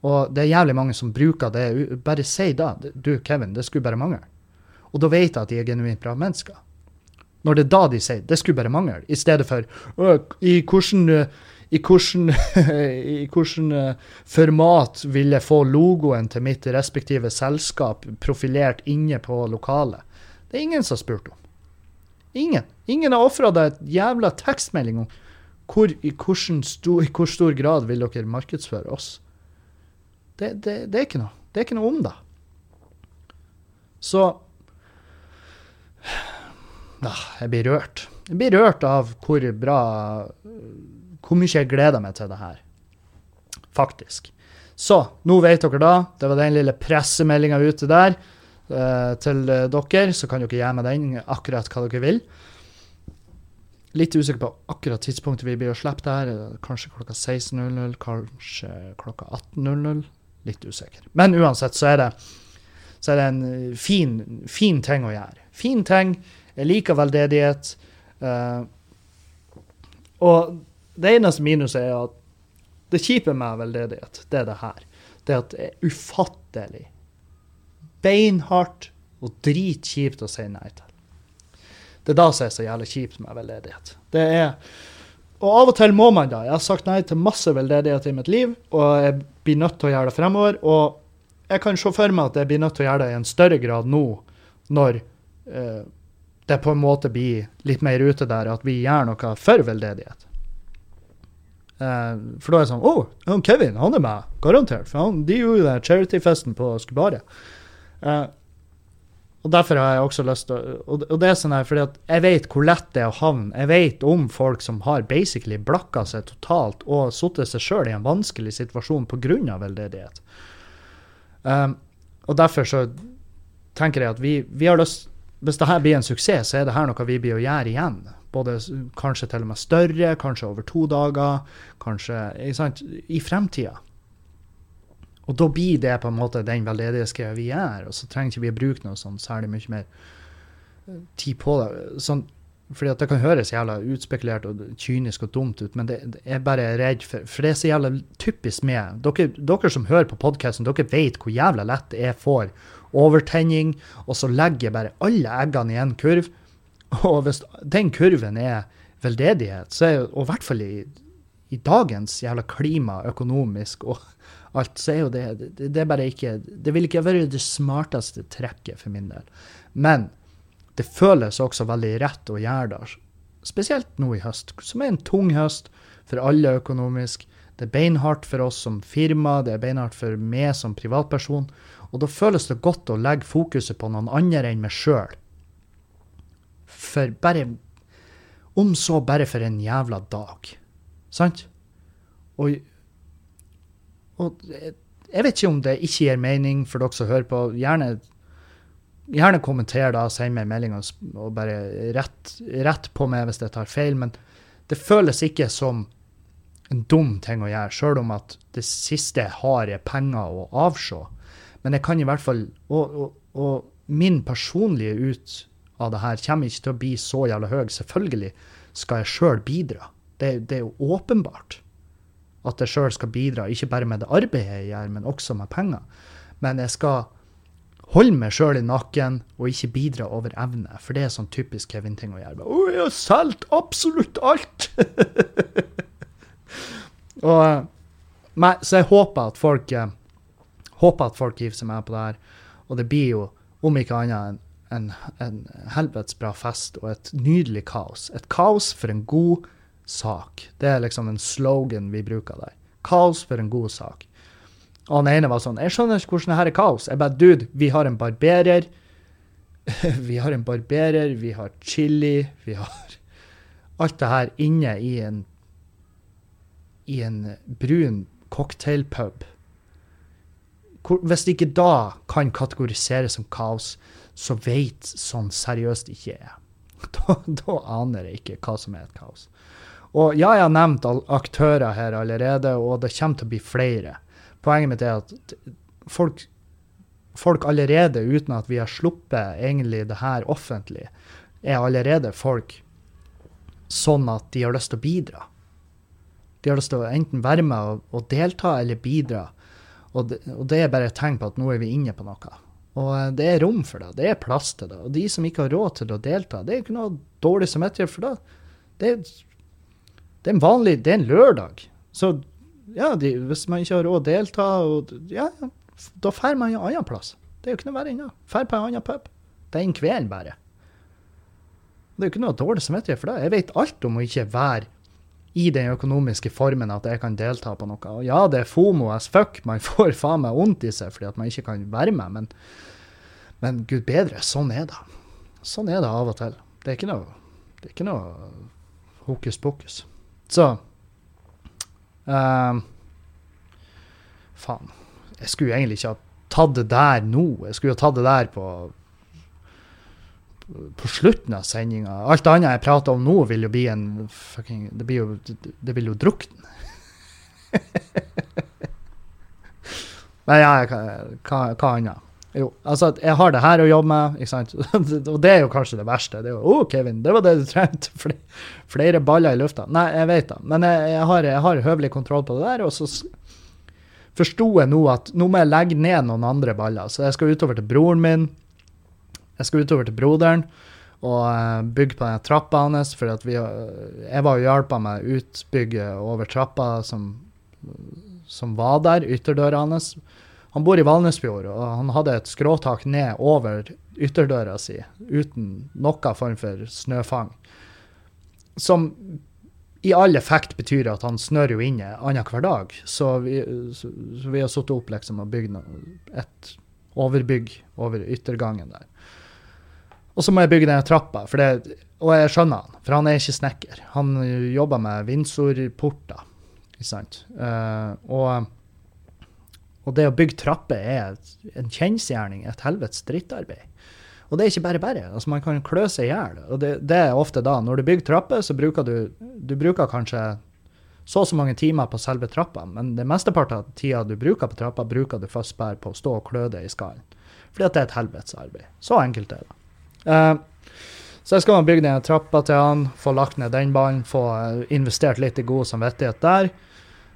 Og det er jævlig mange som bruker det. Bare si da. Du, Kevin, det skulle bare mangle. Og da vet jeg at de er genuint bra mennesker. Når det er da de sier det skulle bare mangle, i stedet for i hvordan, i hvordan, i hvordan format vil jeg få logoen til mitt respektive selskap profilert inne på lokalet? Det er ingen som har spurt om. Ingen. Ingen har ofra deg et jævla tekstmelding om hvor, i, stor, i hvor stor grad vil dere markedsføre oss. Det, det, det, er ikke noe. Det er ikke noe om det. Så ja, Jeg blir rørt. Jeg blir rørt av hvor bra Hvor mye jeg gleder meg til det her. Faktisk. Så nå vet dere da. Det var den lille pressemeldinga ute der eh, til dere. Så kan dere gjøre med den akkurat hva dere vil. Litt usikker på akkurat tidspunktet vi blir å slippe det her. Kanskje klokka 16.00, kanskje klokka 18.00 litt usikker. Men uansett så er det, så er det en eh, fin, fin, ting å gjøre. Fin ting. Jeg liker veldedighet. Uh, Og det eneste minuset er at det kjipe med veldedighet, det er det her. Det er at det er ufattelig, beinhardt og dritkjipt å si nei til. Det er da som er så jævlig kjipt med veldedighet. Det er Og av og til må man da. Jeg har sagt nei til masse veldedighet i mitt liv, og jeg blir nødt til å gjøre det fremover. Og jeg kan se for meg at jeg blir nødt til å gjøre det i en større grad nå, når eh, det på en måte blir litt mer ute der at vi gjør noe for veldedighet. Eh, for da er det sånn Å, oh, Kevin, han er med. Garantert. For han, de gjorde jo den charity-festen på Skubaret. Eh, og derfor har jeg også lyst til Og og det er sånn her, fordi at jeg vet hvor lett det er å havne. Jeg vet om folk som har basically blakka seg totalt og satt seg sjøl i en vanskelig situasjon pga. veldedighet. Um, og derfor så tenker jeg at vi, vi har lyst Hvis det her blir en suksess, så er det her noe vi blir å gjøre igjen. Både kanskje til og med større, kanskje over to dager, kanskje sant, i fremtida. Og da blir det på en måte den veldedighetsgreia vi gjør, og så trenger ikke vi å bruke noe sånn særlig mye mer eh, tid på det. Sånn, fordi at det kan høres jævla utspekulert og kynisk og dumt ut, men det, det er bare redd for For det er så jævla typisk med Dere, dere som hører på podkasten, dere vet hvor jævla lett jeg får overtenning, og så legger jeg bare alle eggene i en kurv. Og hvis den kurven er veldedighet, så er jo, i hvert fall i, i dagens jævla klima, økonomisk og alt, så er jo det, det, det bare ikke Det vil ikke være det smarteste trekket for min del. Men det føles også veldig rett å gjøre det, spesielt nå i høst, som er en tung høst for alle økonomisk. Det er beinhardt for oss som firma, det er beinhardt for meg som privatperson. Og da føles det godt å legge fokuset på noen andre enn meg sjøl. For bare Om så bare for en jævla dag. Sant? Og, og jeg vet ikke om det ikke gir mening for dere som hører på. Gjerne, gjerne kommenter da, send meg en melding og bare rett, rett på meg hvis jeg tar feil. Men det føles ikke som en dum ting å gjøre, sjøl om at det siste jeg har, er penger å avse. Men jeg kan i hvert fall Og, og, og min personlige ut av det her kommer ikke til å bli så jævla høy. Selvfølgelig skal jeg sjøl bidra. Det, det er jo åpenbart at jeg sjøl skal bidra, ikke bare med det arbeidet jeg gjør, men også med penger. Men jeg skal holde meg sjøl i nakken og ikke bidra over evne, for det er sånn typisk Kevin-ting å gjøre. Å, jeg har solgt absolutt alt! og, men, så jeg håper at folk eh, håper at folk hiver seg med på det her. Og det blir jo, om ikke annet, en, en, en helvetes bra fest og et nydelig kaos. Et kaos for en god sak. Det er liksom en slogan vi bruker der. Kaos for en god sak. Og han ene var sånn Jeg skjønner ikke hvordan det her er kaos. Jeg bare, dude, vi har en barberer. vi har en barberer, vi har chili, vi har alt det her inne i en i en brun cocktailpub. Hvis det ikke da kan kategoriseres som kaos, så vet sånn seriøst ikke jeg. Da, da aner jeg ikke hva som er et kaos. Og ja, jeg har nevnt aktører her allerede, og det kommer til å bli flere. Poenget mitt er at folk, folk allerede, uten at vi har sluppet egentlig det her offentlig, er allerede folk sånn at de har lyst til å bidra. De har lyst til å enten være med og, og delta eller bidra. Og det, og det er bare et tegn på at nå er vi inne på noe. Og eh, det er rom for det, det er plass til det. Og de som ikke har råd til å delta, det er ikke noe dårlig samvittighet for det. Det er, det er en vanlig, det er en lørdag. Så ja, de, hvis man ikke har råd å delta, og, ja, da drar man en annen plass. Det er jo ikke noe verre ennå. Drar på en annen pub. Den kvelden bare. Det er jo ikke noe dårlig samvittighet for det. Jeg vet alt om å ikke være i den økonomiske formen at jeg kan delta på noe. Og ja, det er FOMO as fuck, man får faen meg vondt i seg fordi at man ikke kan være med, men, men gud bedre, sånn er det. Sånn er det av og til. Det er ikke noe, det er ikke noe hokus pokus. Så ehm, Faen. Jeg skulle egentlig ikke ha tatt det der nå. Jeg skulle jo tatt det der på på slutten av sendinga. Alt annet jeg prater om nå, vil jo bli en fucking Det, blir jo, det, vil jo drukne. Men ja, hva, hva annet? Jo, altså jeg har det her å jobbe med, ikke sant. og det er jo kanskje det verste. Det er jo, oh, Kevin, det var det du trengte. Flere, baller i lufta. Nei, jeg vet det. Men jeg, jeg, har, jeg har høvelig kontroll på det der. Og så forsto jeg nå at nå må jeg legge ned noen andre baller. Så jeg skal utover til broren min. Jeg skal utover til broderen og uh, bygge på den trappa hans. For vi, uh, jeg var jo hjelpa med utbygget over trappa som, som var der, ytterdøra hans. Han bor i Valnesfjord, og han hadde et skråtak ned over ytterdøra si uten noen form for snøfang. Som i all effekt betyr at han snør jo inne annenhver dag. Så vi, har satt opp liksom og bygd et overbygg over yttergangen der. Og så må jeg bygge den trappa, det, og jeg skjønner han, for han er ikke snekker. Han jobber med Windsor-porter, ikke sant. Uh, og og det å bygge trapper er en kjensgjerning, et helvetes drittarbeid. Og det er ikke bare bare. altså Man kan klø seg i hjel. Og det, det, er ofte da, når du bygger trapper, så bruker du du bruker kanskje så og så mange timer på selve trappa, men det mesteparten av tida du bruker på trappa, bruker du først bare på å stå og klø deg i skallen. Fordi at det er et helvetes arbeid. Så enkelt er det. Uh, så skal bygge ned trappa til han, få lagt ned den ballen, få investert litt i god samvittighet der.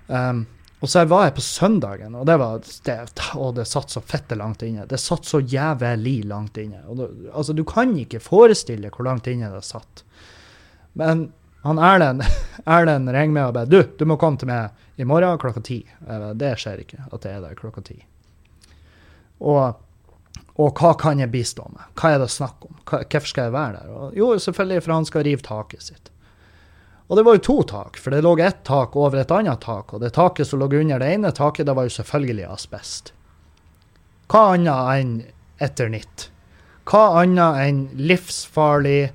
Um, og så var jeg på søndagen, og det var det, å, det satt så fette langt inne. Det satt så jævlig langt inne. Det, altså, du kan ikke forestille hvor langt inne det satt. Men han Erlend, Erlend ringer meg og bare 'Du, du må komme til meg i morgen klokka ti.' Det skjer ikke at jeg er der klokka ti. Og, og hva kan jeg bistå med? Hva er det snakk om? Hvorfor skal jeg være der? Og, jo, selvfølgelig for han skal rive taket sitt. Og det var jo to tak, for det lå ett tak over et annet tak. Og det taket som lå under det ene taket, det var jo selvfølgelig asbest. Hva annet enn eternitt? Hva annet enn livsfarlig,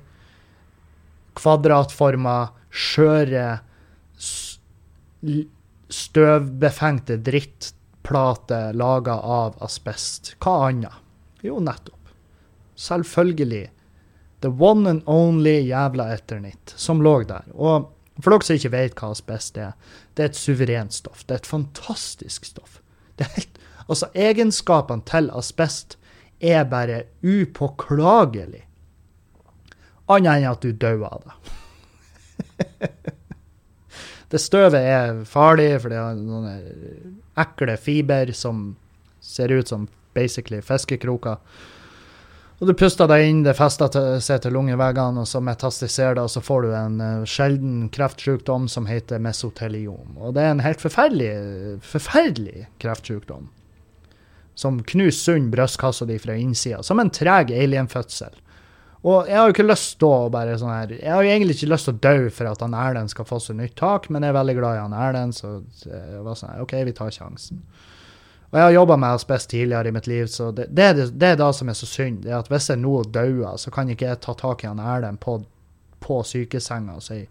kvadratforma, skjøre, støvbefengte drittplater laga av asbest? Hva annet? Jo, nettopp. Selvfølgelig The one and only jævla Eternit som lå der. Og for dere som ikke vet hva asbest er, det er et suverent stoff. Det er et fantastisk stoff. Det er helt, altså, egenskapene til asbest er bare upåklagelig. Annet enn at du dør av det. det støvet er farlig, for det har noen ekle fiber som ser ut som basically fiskekroker. Og du puster deg inn, det fester seg til lungeveggene, og så metastiserer det, og så får du en uh, sjelden kreftsykdom som heter mesoteliom. Og det er en helt forferdelig, forferdelig kreftsykdom. Som knuser sund brystkassa di fra innsida. Som en treg alienfødsel. Og jeg har jo ikke lyst til å bare sånn her Jeg har jo egentlig ikke lyst til å dø for at han Erlend skal få seg nytt tak, men jeg er veldig glad i han Erlend, så jeg var sånn her OK, vi tar sjansen. Og jeg har jobba med asbest tidligere i mitt liv, så det, det, det, det er det som er så synd. det er at Hvis jeg nå dauer, så kan ikke jeg ta tak i han Erlend på, på sykesenga og si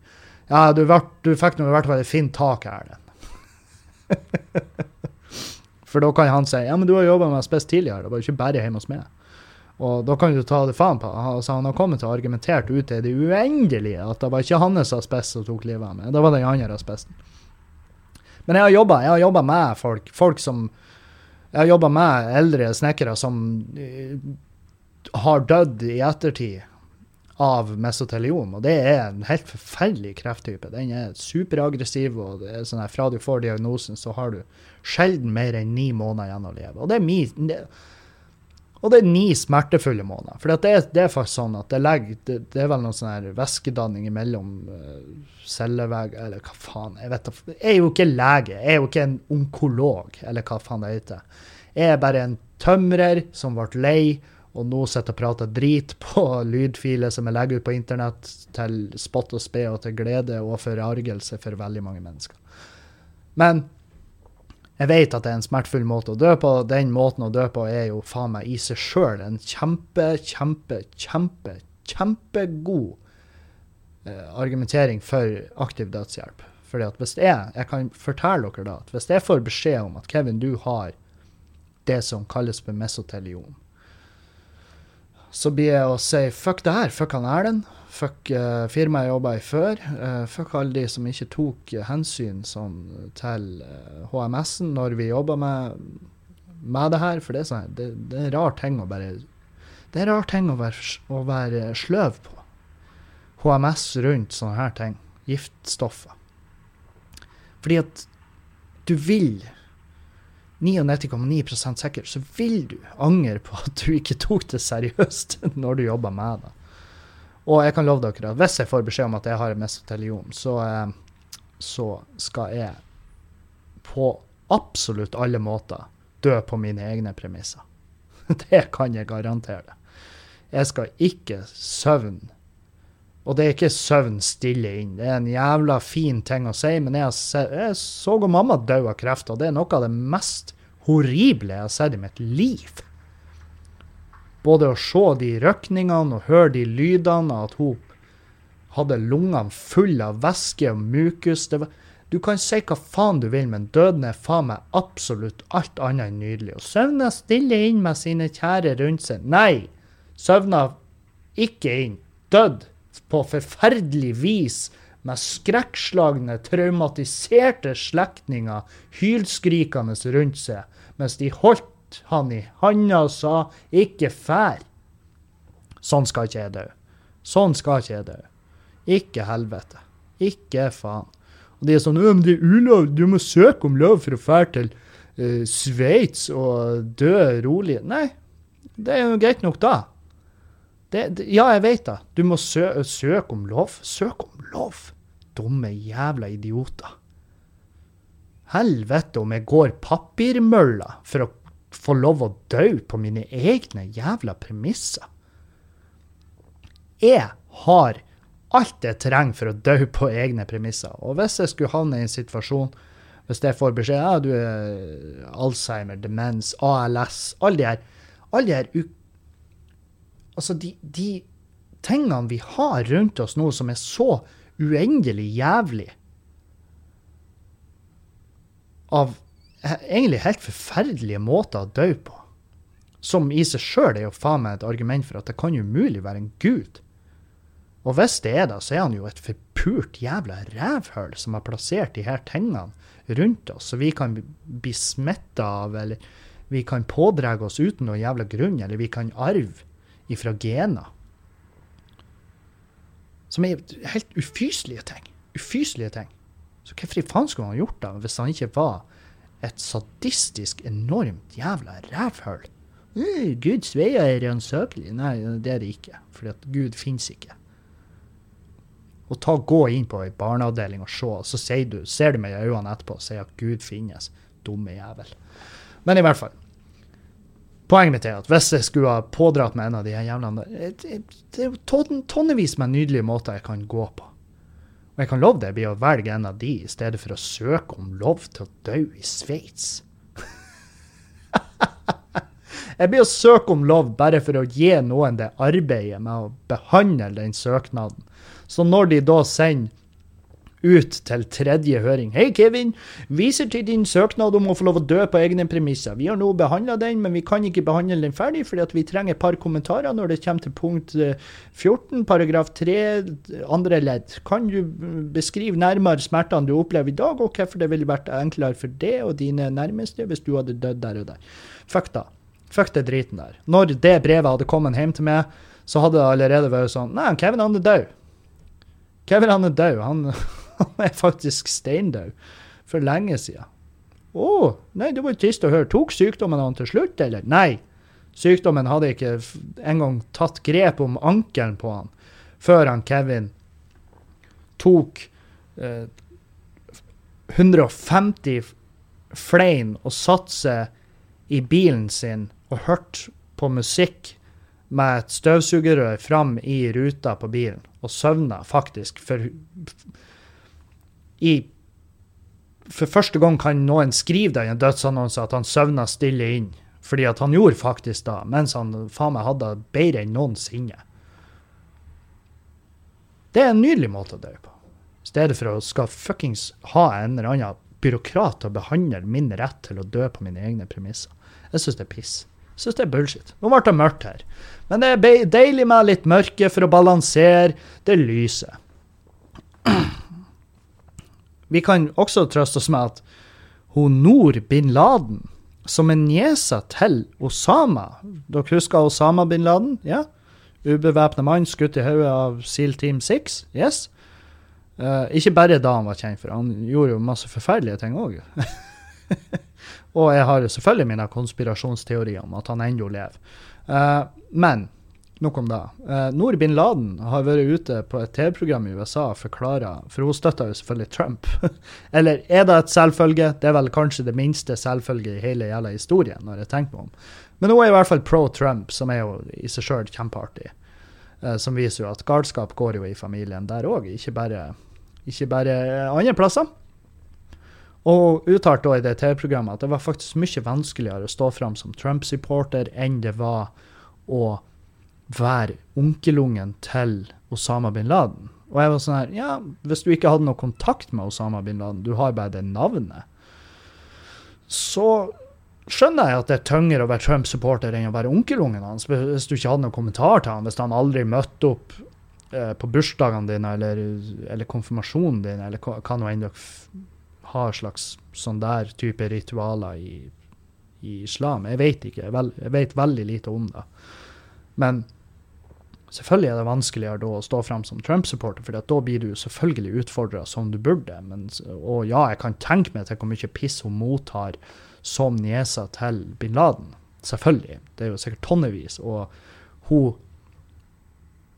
ja, du, du fikk nå i hvert fall et fint tak, Erlend. For da kan han si ja, men du har jobba med asbest tidligere, det var jo ikke bare hjemme hos meg. Og da kan du ta det faen på. Altså, han har kommet til å argumentert ut i det uendelige at det var ikke hans asbest som tok livet av meg, det var den andre asbesten. Men jeg har jobba med folk, folk som jeg har jobba med eldre snekkere som uh, har dødd i ettertid av mesoteliom, og det er en helt forferdelig krefttype. Den er superaggressiv, og det er sånn her, fra du får diagnosen, så har du sjelden mer enn ni måneder igjen å leve. Og det er min og det er ni smertefulle måneder. For det det er, faktisk sånn at det, legger, det, det er vel noen sånn her væskedanning mellom uh, cellevegger, eller hva faen. Jeg vet Jeg er jo ikke lege, jeg er jo ikke en onkolog, eller hva faen det heter. Jeg er bare en tømrer som ble lei, og nå sitter og prater drit på lydfiler som jeg legger ut på internett til spott og spe og til glede og forargelse for veldig mange mennesker. Men jeg vet at det er en smertefull måte å dø på. Den måten å dø på er jo faen meg i seg sjøl en kjempe, kjempe, kjempe, kjempegod eh, argumentering for aktiv dødshjelp. Fordi at hvis jeg, jeg kan fortelle dere da, at hvis jeg får beskjed om at Kevin, du har det som kalles for mesotelion, så blir jeg å si fuck det her, fuck han Erlend, Fuck uh, firmaet jeg jobba i før. Uh, fuck alle de som ikke tok hensyn sånn, til HMS-en når vi jobba med, med det her, for det sånn, det, det er en rar ting å bare Det er en rar ting å være, å være sløv på. HMS rundt sånne her ting. Giftstoffer. Fordi at du vil 99,9% sikker, så vil du angre på at du ikke tok det seriøst når du jobba med det. Og jeg kan love dere at hvis jeg får beskjed om at jeg har mesoteliom, så, eh, så skal jeg på absolutt alle måter dø på mine egne premisser. Det kan jeg garantere. Jeg skal ikke søvne. Og det er ikke søvn stille inn. Det er en jævla fin ting å si, men jeg, har se, jeg så mamma dø av kreft, og det er noe av det mest horrible jeg har sett i mitt liv. Både å se de røkningene og høre de lydene, at hun hadde lungene fulle av væske og mukus. Var, du kan si hva faen du vil, men døden er faen meg absolutt alt annet enn nydelig. Og søvna stille inn med sine kjære rundt seg. Nei! Søvna ikke inn. Dødd på forferdelig vis med skrekkslagne, traumatiserte slektninger hylskrikende rundt seg, mens de holdt han i handa sa 'ikke fær'. Sånn skal ikke jeg dø. Sånn skal ikke jeg dø. Ikke helvete. Ikke faen. Og de er sånn men 'Det er ulov. Du må søke om lov for å fære til uh, Sveits og dø rolig'. Nei, det er jo greit nok da. Det, det, ja, jeg vet det. Du må sø søke om lov. Søk om lov. Dumme jævla idioter. Helvete om jeg går papirmølla for å få lov å dø på mine egne jævla premisser. Jeg har alt jeg trenger for å dø på egne premisser. Og hvis jeg skulle havne i en situasjon hvis jeg får beskjed ja, du er Alzheimer, demens, ALS Alle de her, alle de her u Altså, de, de tingene vi har rundt oss nå som er så uendelig jævlig Av egentlig helt forferdelige måter å dø på. Som i seg sjøl er jo faen meg et argument for at det kan umulig være en gud. Og hvis det er det, så er han jo et forpult jævla rævhull som har plassert de her tingene rundt oss, så vi kan bli smitta av, eller vi kan pådra oss uten noen jævla grunn, eller vi kan arve ifra gener. Som er helt ufyselige ting. Ufyselige ting. Så hvorfor i faen skulle han gjort det hvis han ikke var et sadistisk, enormt jævla rævhull? «Øh, Guds veier er ransakelig. Nei, det er det ikke. Fordi at Gud fins ikke. Og ta, gå inn på ei barneavdeling og se, så ser du, ser du med øynene etterpå og sier at Gud finnes. Dumme jævel. Men i hvert fall. Poenget mitt er at hvis jeg skulle ha pådratt meg en av de jævlene Det er jo tonnevis med nydelige måter jeg kan gå på. Og jeg kan love deg blir å velge en av de i stedet for å søke om lov til å dø i Sveits. jeg blir å søke om lov bare for å gi noen det arbeidet med å behandle den søknaden. Så når de da sender ut til tredje høring Hei, Kevin. Viser til din søknad om å få lov å dø på egne premisser. Vi har nå behandla den, men vi kan ikke behandle den ferdig fordi vi trenger et par kommentarer når det kommer til punkt eh, 14, paragraf 3, andre ledd. Kan du mm, beskrive nærmere smertene du opplever i dag, og hvorfor det ville vært enklere for deg og dine nærmeste hvis du hadde dødd der og der? Fuck da. Fuck det driten der. Når det brevet hadde kommet hjem til meg, så hadde det allerede vært sånn Nei, Kevin han er død. Kevin han er død. Han, han er faktisk steindød. For lenge siden. Å, nei, det var trist å høre. Tok sykdommen han til slutt, eller? Nei. Sykdommen hadde ikke engang tatt grep om ankelen på han før han Kevin tok eh, 150 flein og satte seg i bilen sin og hørte på musikk med et støvsugerrør fram i ruta på bilen, og søvna faktisk for i For første gang kan noen skrive det i en dødsannonse at han søvna stille inn. Fordi at han gjorde faktisk det, mens han faen meg hadde det bedre enn noensinne. Det er en nydelig måte å dø på. I stedet for å skal fuckings ha en eller annen byråkrat til å behandle min rett til å dø på mine egne premisser. Jeg syns det er piss. Jeg syns det er bullshit. Nå ble det mørkt her. Men det er deilig med litt mørke for å balansere det lyset. Vi kan også trøste oss med at hun Noor bin Laden som er niesa til Osama. Dere husker Osama bin Laden? Ja? Ubevæpna mann skutt i hodet av SEAL Team 6? Yes. Uh, ikke bare da han var kjent, for han gjorde jo masse forferdelige ting òg. og jeg har selvfølgelig mine konspirasjonsteorier om at han ennå lever. Uh, men nok om det. Uh, Noor bin Laden har vært ute på et TV-program i USA og forklarer For hun støtter jo selvfølgelig Trump. Eller er det et selvfølge? Det er vel kanskje det minste selvfølge i hele jævla historien, når jeg tenker meg om. Men hun er i hvert fall pro Trump, som er jo i seg sjøl kjempeartig. Uh, som viser jo at galskap går jo i familien der òg, ikke bare ikke bare andre plasser. Og uttalte da i det TV-programmet at det var faktisk mye vanskeligere å stå fram som Trump-supporter enn det var å være onkelungen til Osama bin Laden. Og jeg var sånn her Ja, hvis du ikke hadde noe kontakt med Osama bin Laden, du har bare det navnet, så skjønner jeg at det er tyngre å være Trump-supporter enn å være onkelungen hans. Hvis du ikke hadde noen kommentar til han, hvis han aldri møtte opp Eh, på bursdagene dine eller, eller konfirmasjonen din, eller hva, nå enn dere har slags sånn der type ritualer i, i islam. Jeg vet ikke. Jeg, vel, jeg, vet veldig lite om det. Men selvfølgelig er det vanskeligere da å stå frem som Trump-supporter, for da blir du selvfølgelig utfordra som du burde. Men, og ja, jeg kan tenke meg til hvor mye piss hun mottar som niesa til bin Laden. Selvfølgelig. Det er jo sikkert tonnevis. Og hun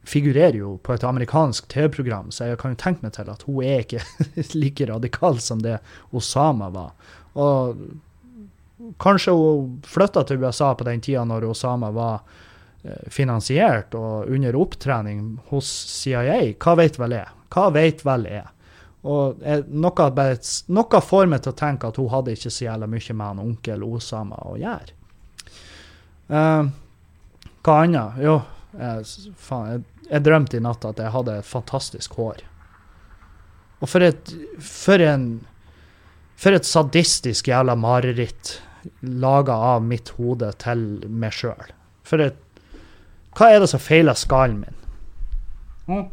figurerer jo på et amerikansk TV-program, så jeg kan jo tenke meg til at hun er ikke like radikal som det Osama var. Og kanskje hun flytta til USA på den tida når Osama var finansiert og under opptrening hos CIA. Hva vet vel jeg? Hva vet vel jeg? Og noe, bare, noe, får meg til å tenke at hun hadde ikke så jævla mye med han onkel Osama å gjøre. Uh, hva annet? Jo, jeg, faen, jeg jeg drømte i natt at jeg hadde et fantastisk hår. Og for et For en For et sadistisk jævla mareritt laga av mitt hode til meg sjøl. For et Hva er det som feiler skallen min? Mm.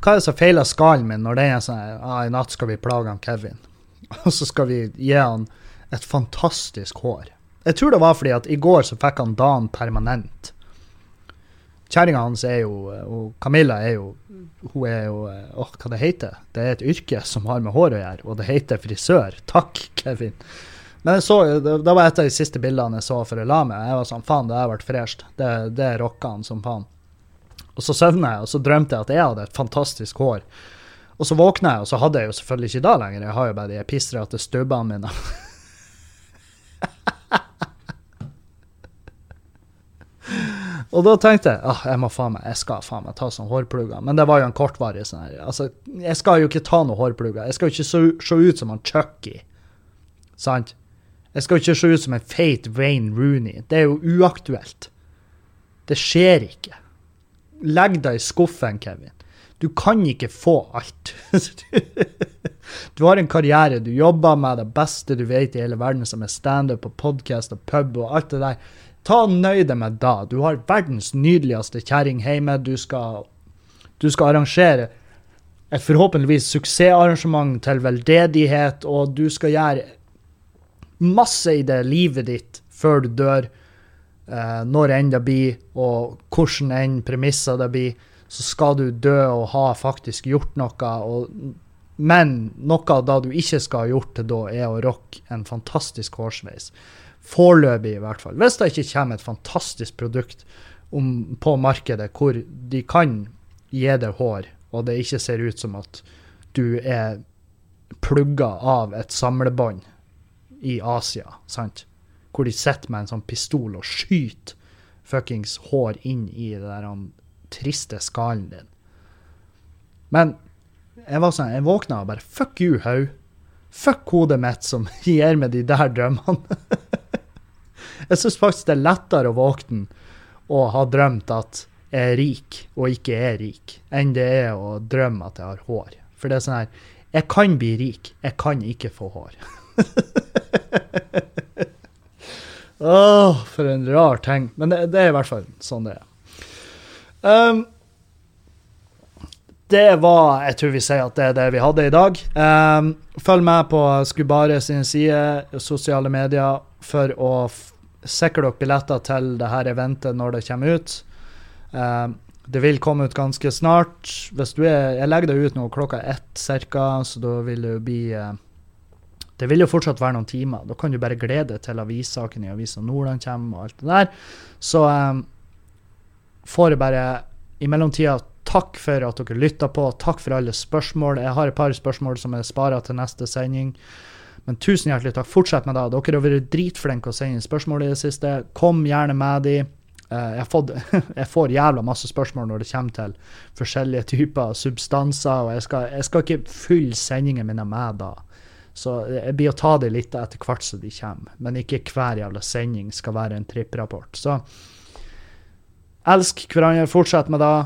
Hva er det som feiler skallen min når den er sånn ah, I natt skal vi plage han Kevin. Og så skal vi gi han et fantastisk hår. Jeg tror det var fordi at i går så fikk han dagen permanent. Kjerringa hans er jo Og Camilla er jo Hun er jo Åh, hva det heter det? er et yrke som har med hår å gjøre, og det heter frisør. Takk, Kevin. Men jeg så, det, det var et av de siste bildene jeg så for å la meg. Jeg var sånn, faen, det har vært fresht. Det, det rocka han som faen. Og så søvna jeg, og så drømte jeg at jeg hadde et fantastisk hår. Og så våkna jeg, og så hadde jeg jo selvfølgelig ikke da lenger. Jeg har jo bare de pissrete stubbene mine. Og da tenkte jeg ah, jeg må faen meg, jeg skal faen meg ta sånn hårplugger. Men det var jo en kortvarig sånn her. Altså, jeg skal jo ikke ta noen hårplugger. Jeg skal jo ikke se ut som han Chucky. Sant? Jeg skal jo ikke se ut som en feit Wayne Rooney. Det er jo uaktuelt. Det skjer ikke. Legg deg i skuffen, Kevin. Du kan ikke få alt. du har en karriere, du jobber med det beste du vet i hele verden, som er standup og podkast og pub og alt det der. Ta nøy deg med da. Du har verdens nydeligste kjerring hjemme. Du skal, du skal arrangere et forhåpentligvis suksessarrangement til veldedighet, og du skal gjøre masse i det livet ditt før du dør. Eh, når enn det blir, og hvordan enn premisser det blir, så skal du dø og ha faktisk gjort noe. Og, men noe av det du ikke skal ha gjort til da, er å rocke en fantastisk hårsveis. Foreløpig, i hvert fall. Hvis det ikke kommer et fantastisk produkt om, på markedet hvor de kan gi deg hår, og det ikke ser ut som at du er plugga av et samlebånd i Asia, sant? Hvor de sitter med en sånn pistol og skyter fuckings hår inn i det der den triste skallen din. Men jeg var sånn, jeg våkna og bare Fuck you, haug. Fuck hodet mitt som gir meg de der drømmene. Jeg syns faktisk det er lettere å våkne og ha drømt at jeg er rik og ikke er rik, enn det er å drømme at jeg har hår. For det er sånn her Jeg kan bli rik, jeg kan ikke få hår. Oh, for en rar ting. Men det, det, er i hvert fall sånn det er. Um, det var Jeg tror vi sier at det er det vi hadde i dag. Um, følg med på Skubare sin side, sosiale medier, for å sikre dere billetter til det her eventet når det kommer ut. Um, det vil komme ut ganske snart. Er, jeg legger det ut nå klokka ett ca., så da vil det jo bli eh, Det vil jo fortsatt være noen timer. Da kan du bare glede deg til avissaken i Avisa Nordland kommer og alt det der. Så um, får jeg bare i mellomtida takk for at dere lytta på. Takk for alle spørsmål. Jeg har et par spørsmål som jeg sparer til neste sending. Men tusen hjertelig takk. Fortsett med det. Dere har vært dritflinke å sende spørsmål i det siste. Kom gjerne med de. Eh, jeg, fått, jeg får jævla masse spørsmål når det kommer til forskjellige typer substanser, og jeg skal, jeg skal ikke fylle sendingen min med da. Så jeg blir å ta det litt etter hvert som de kommer. Men ikke hver jævla sending skal være en tripprapport. Så elsk hverandre. Fortsett med det.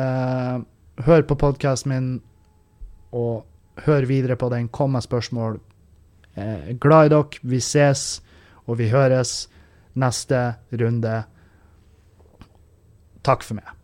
Eh, hør på podkasten min, og hør videre på den. Kom med spørsmål. Er glad i dere. Vi ses, og vi høres neste runde. Takk for meg.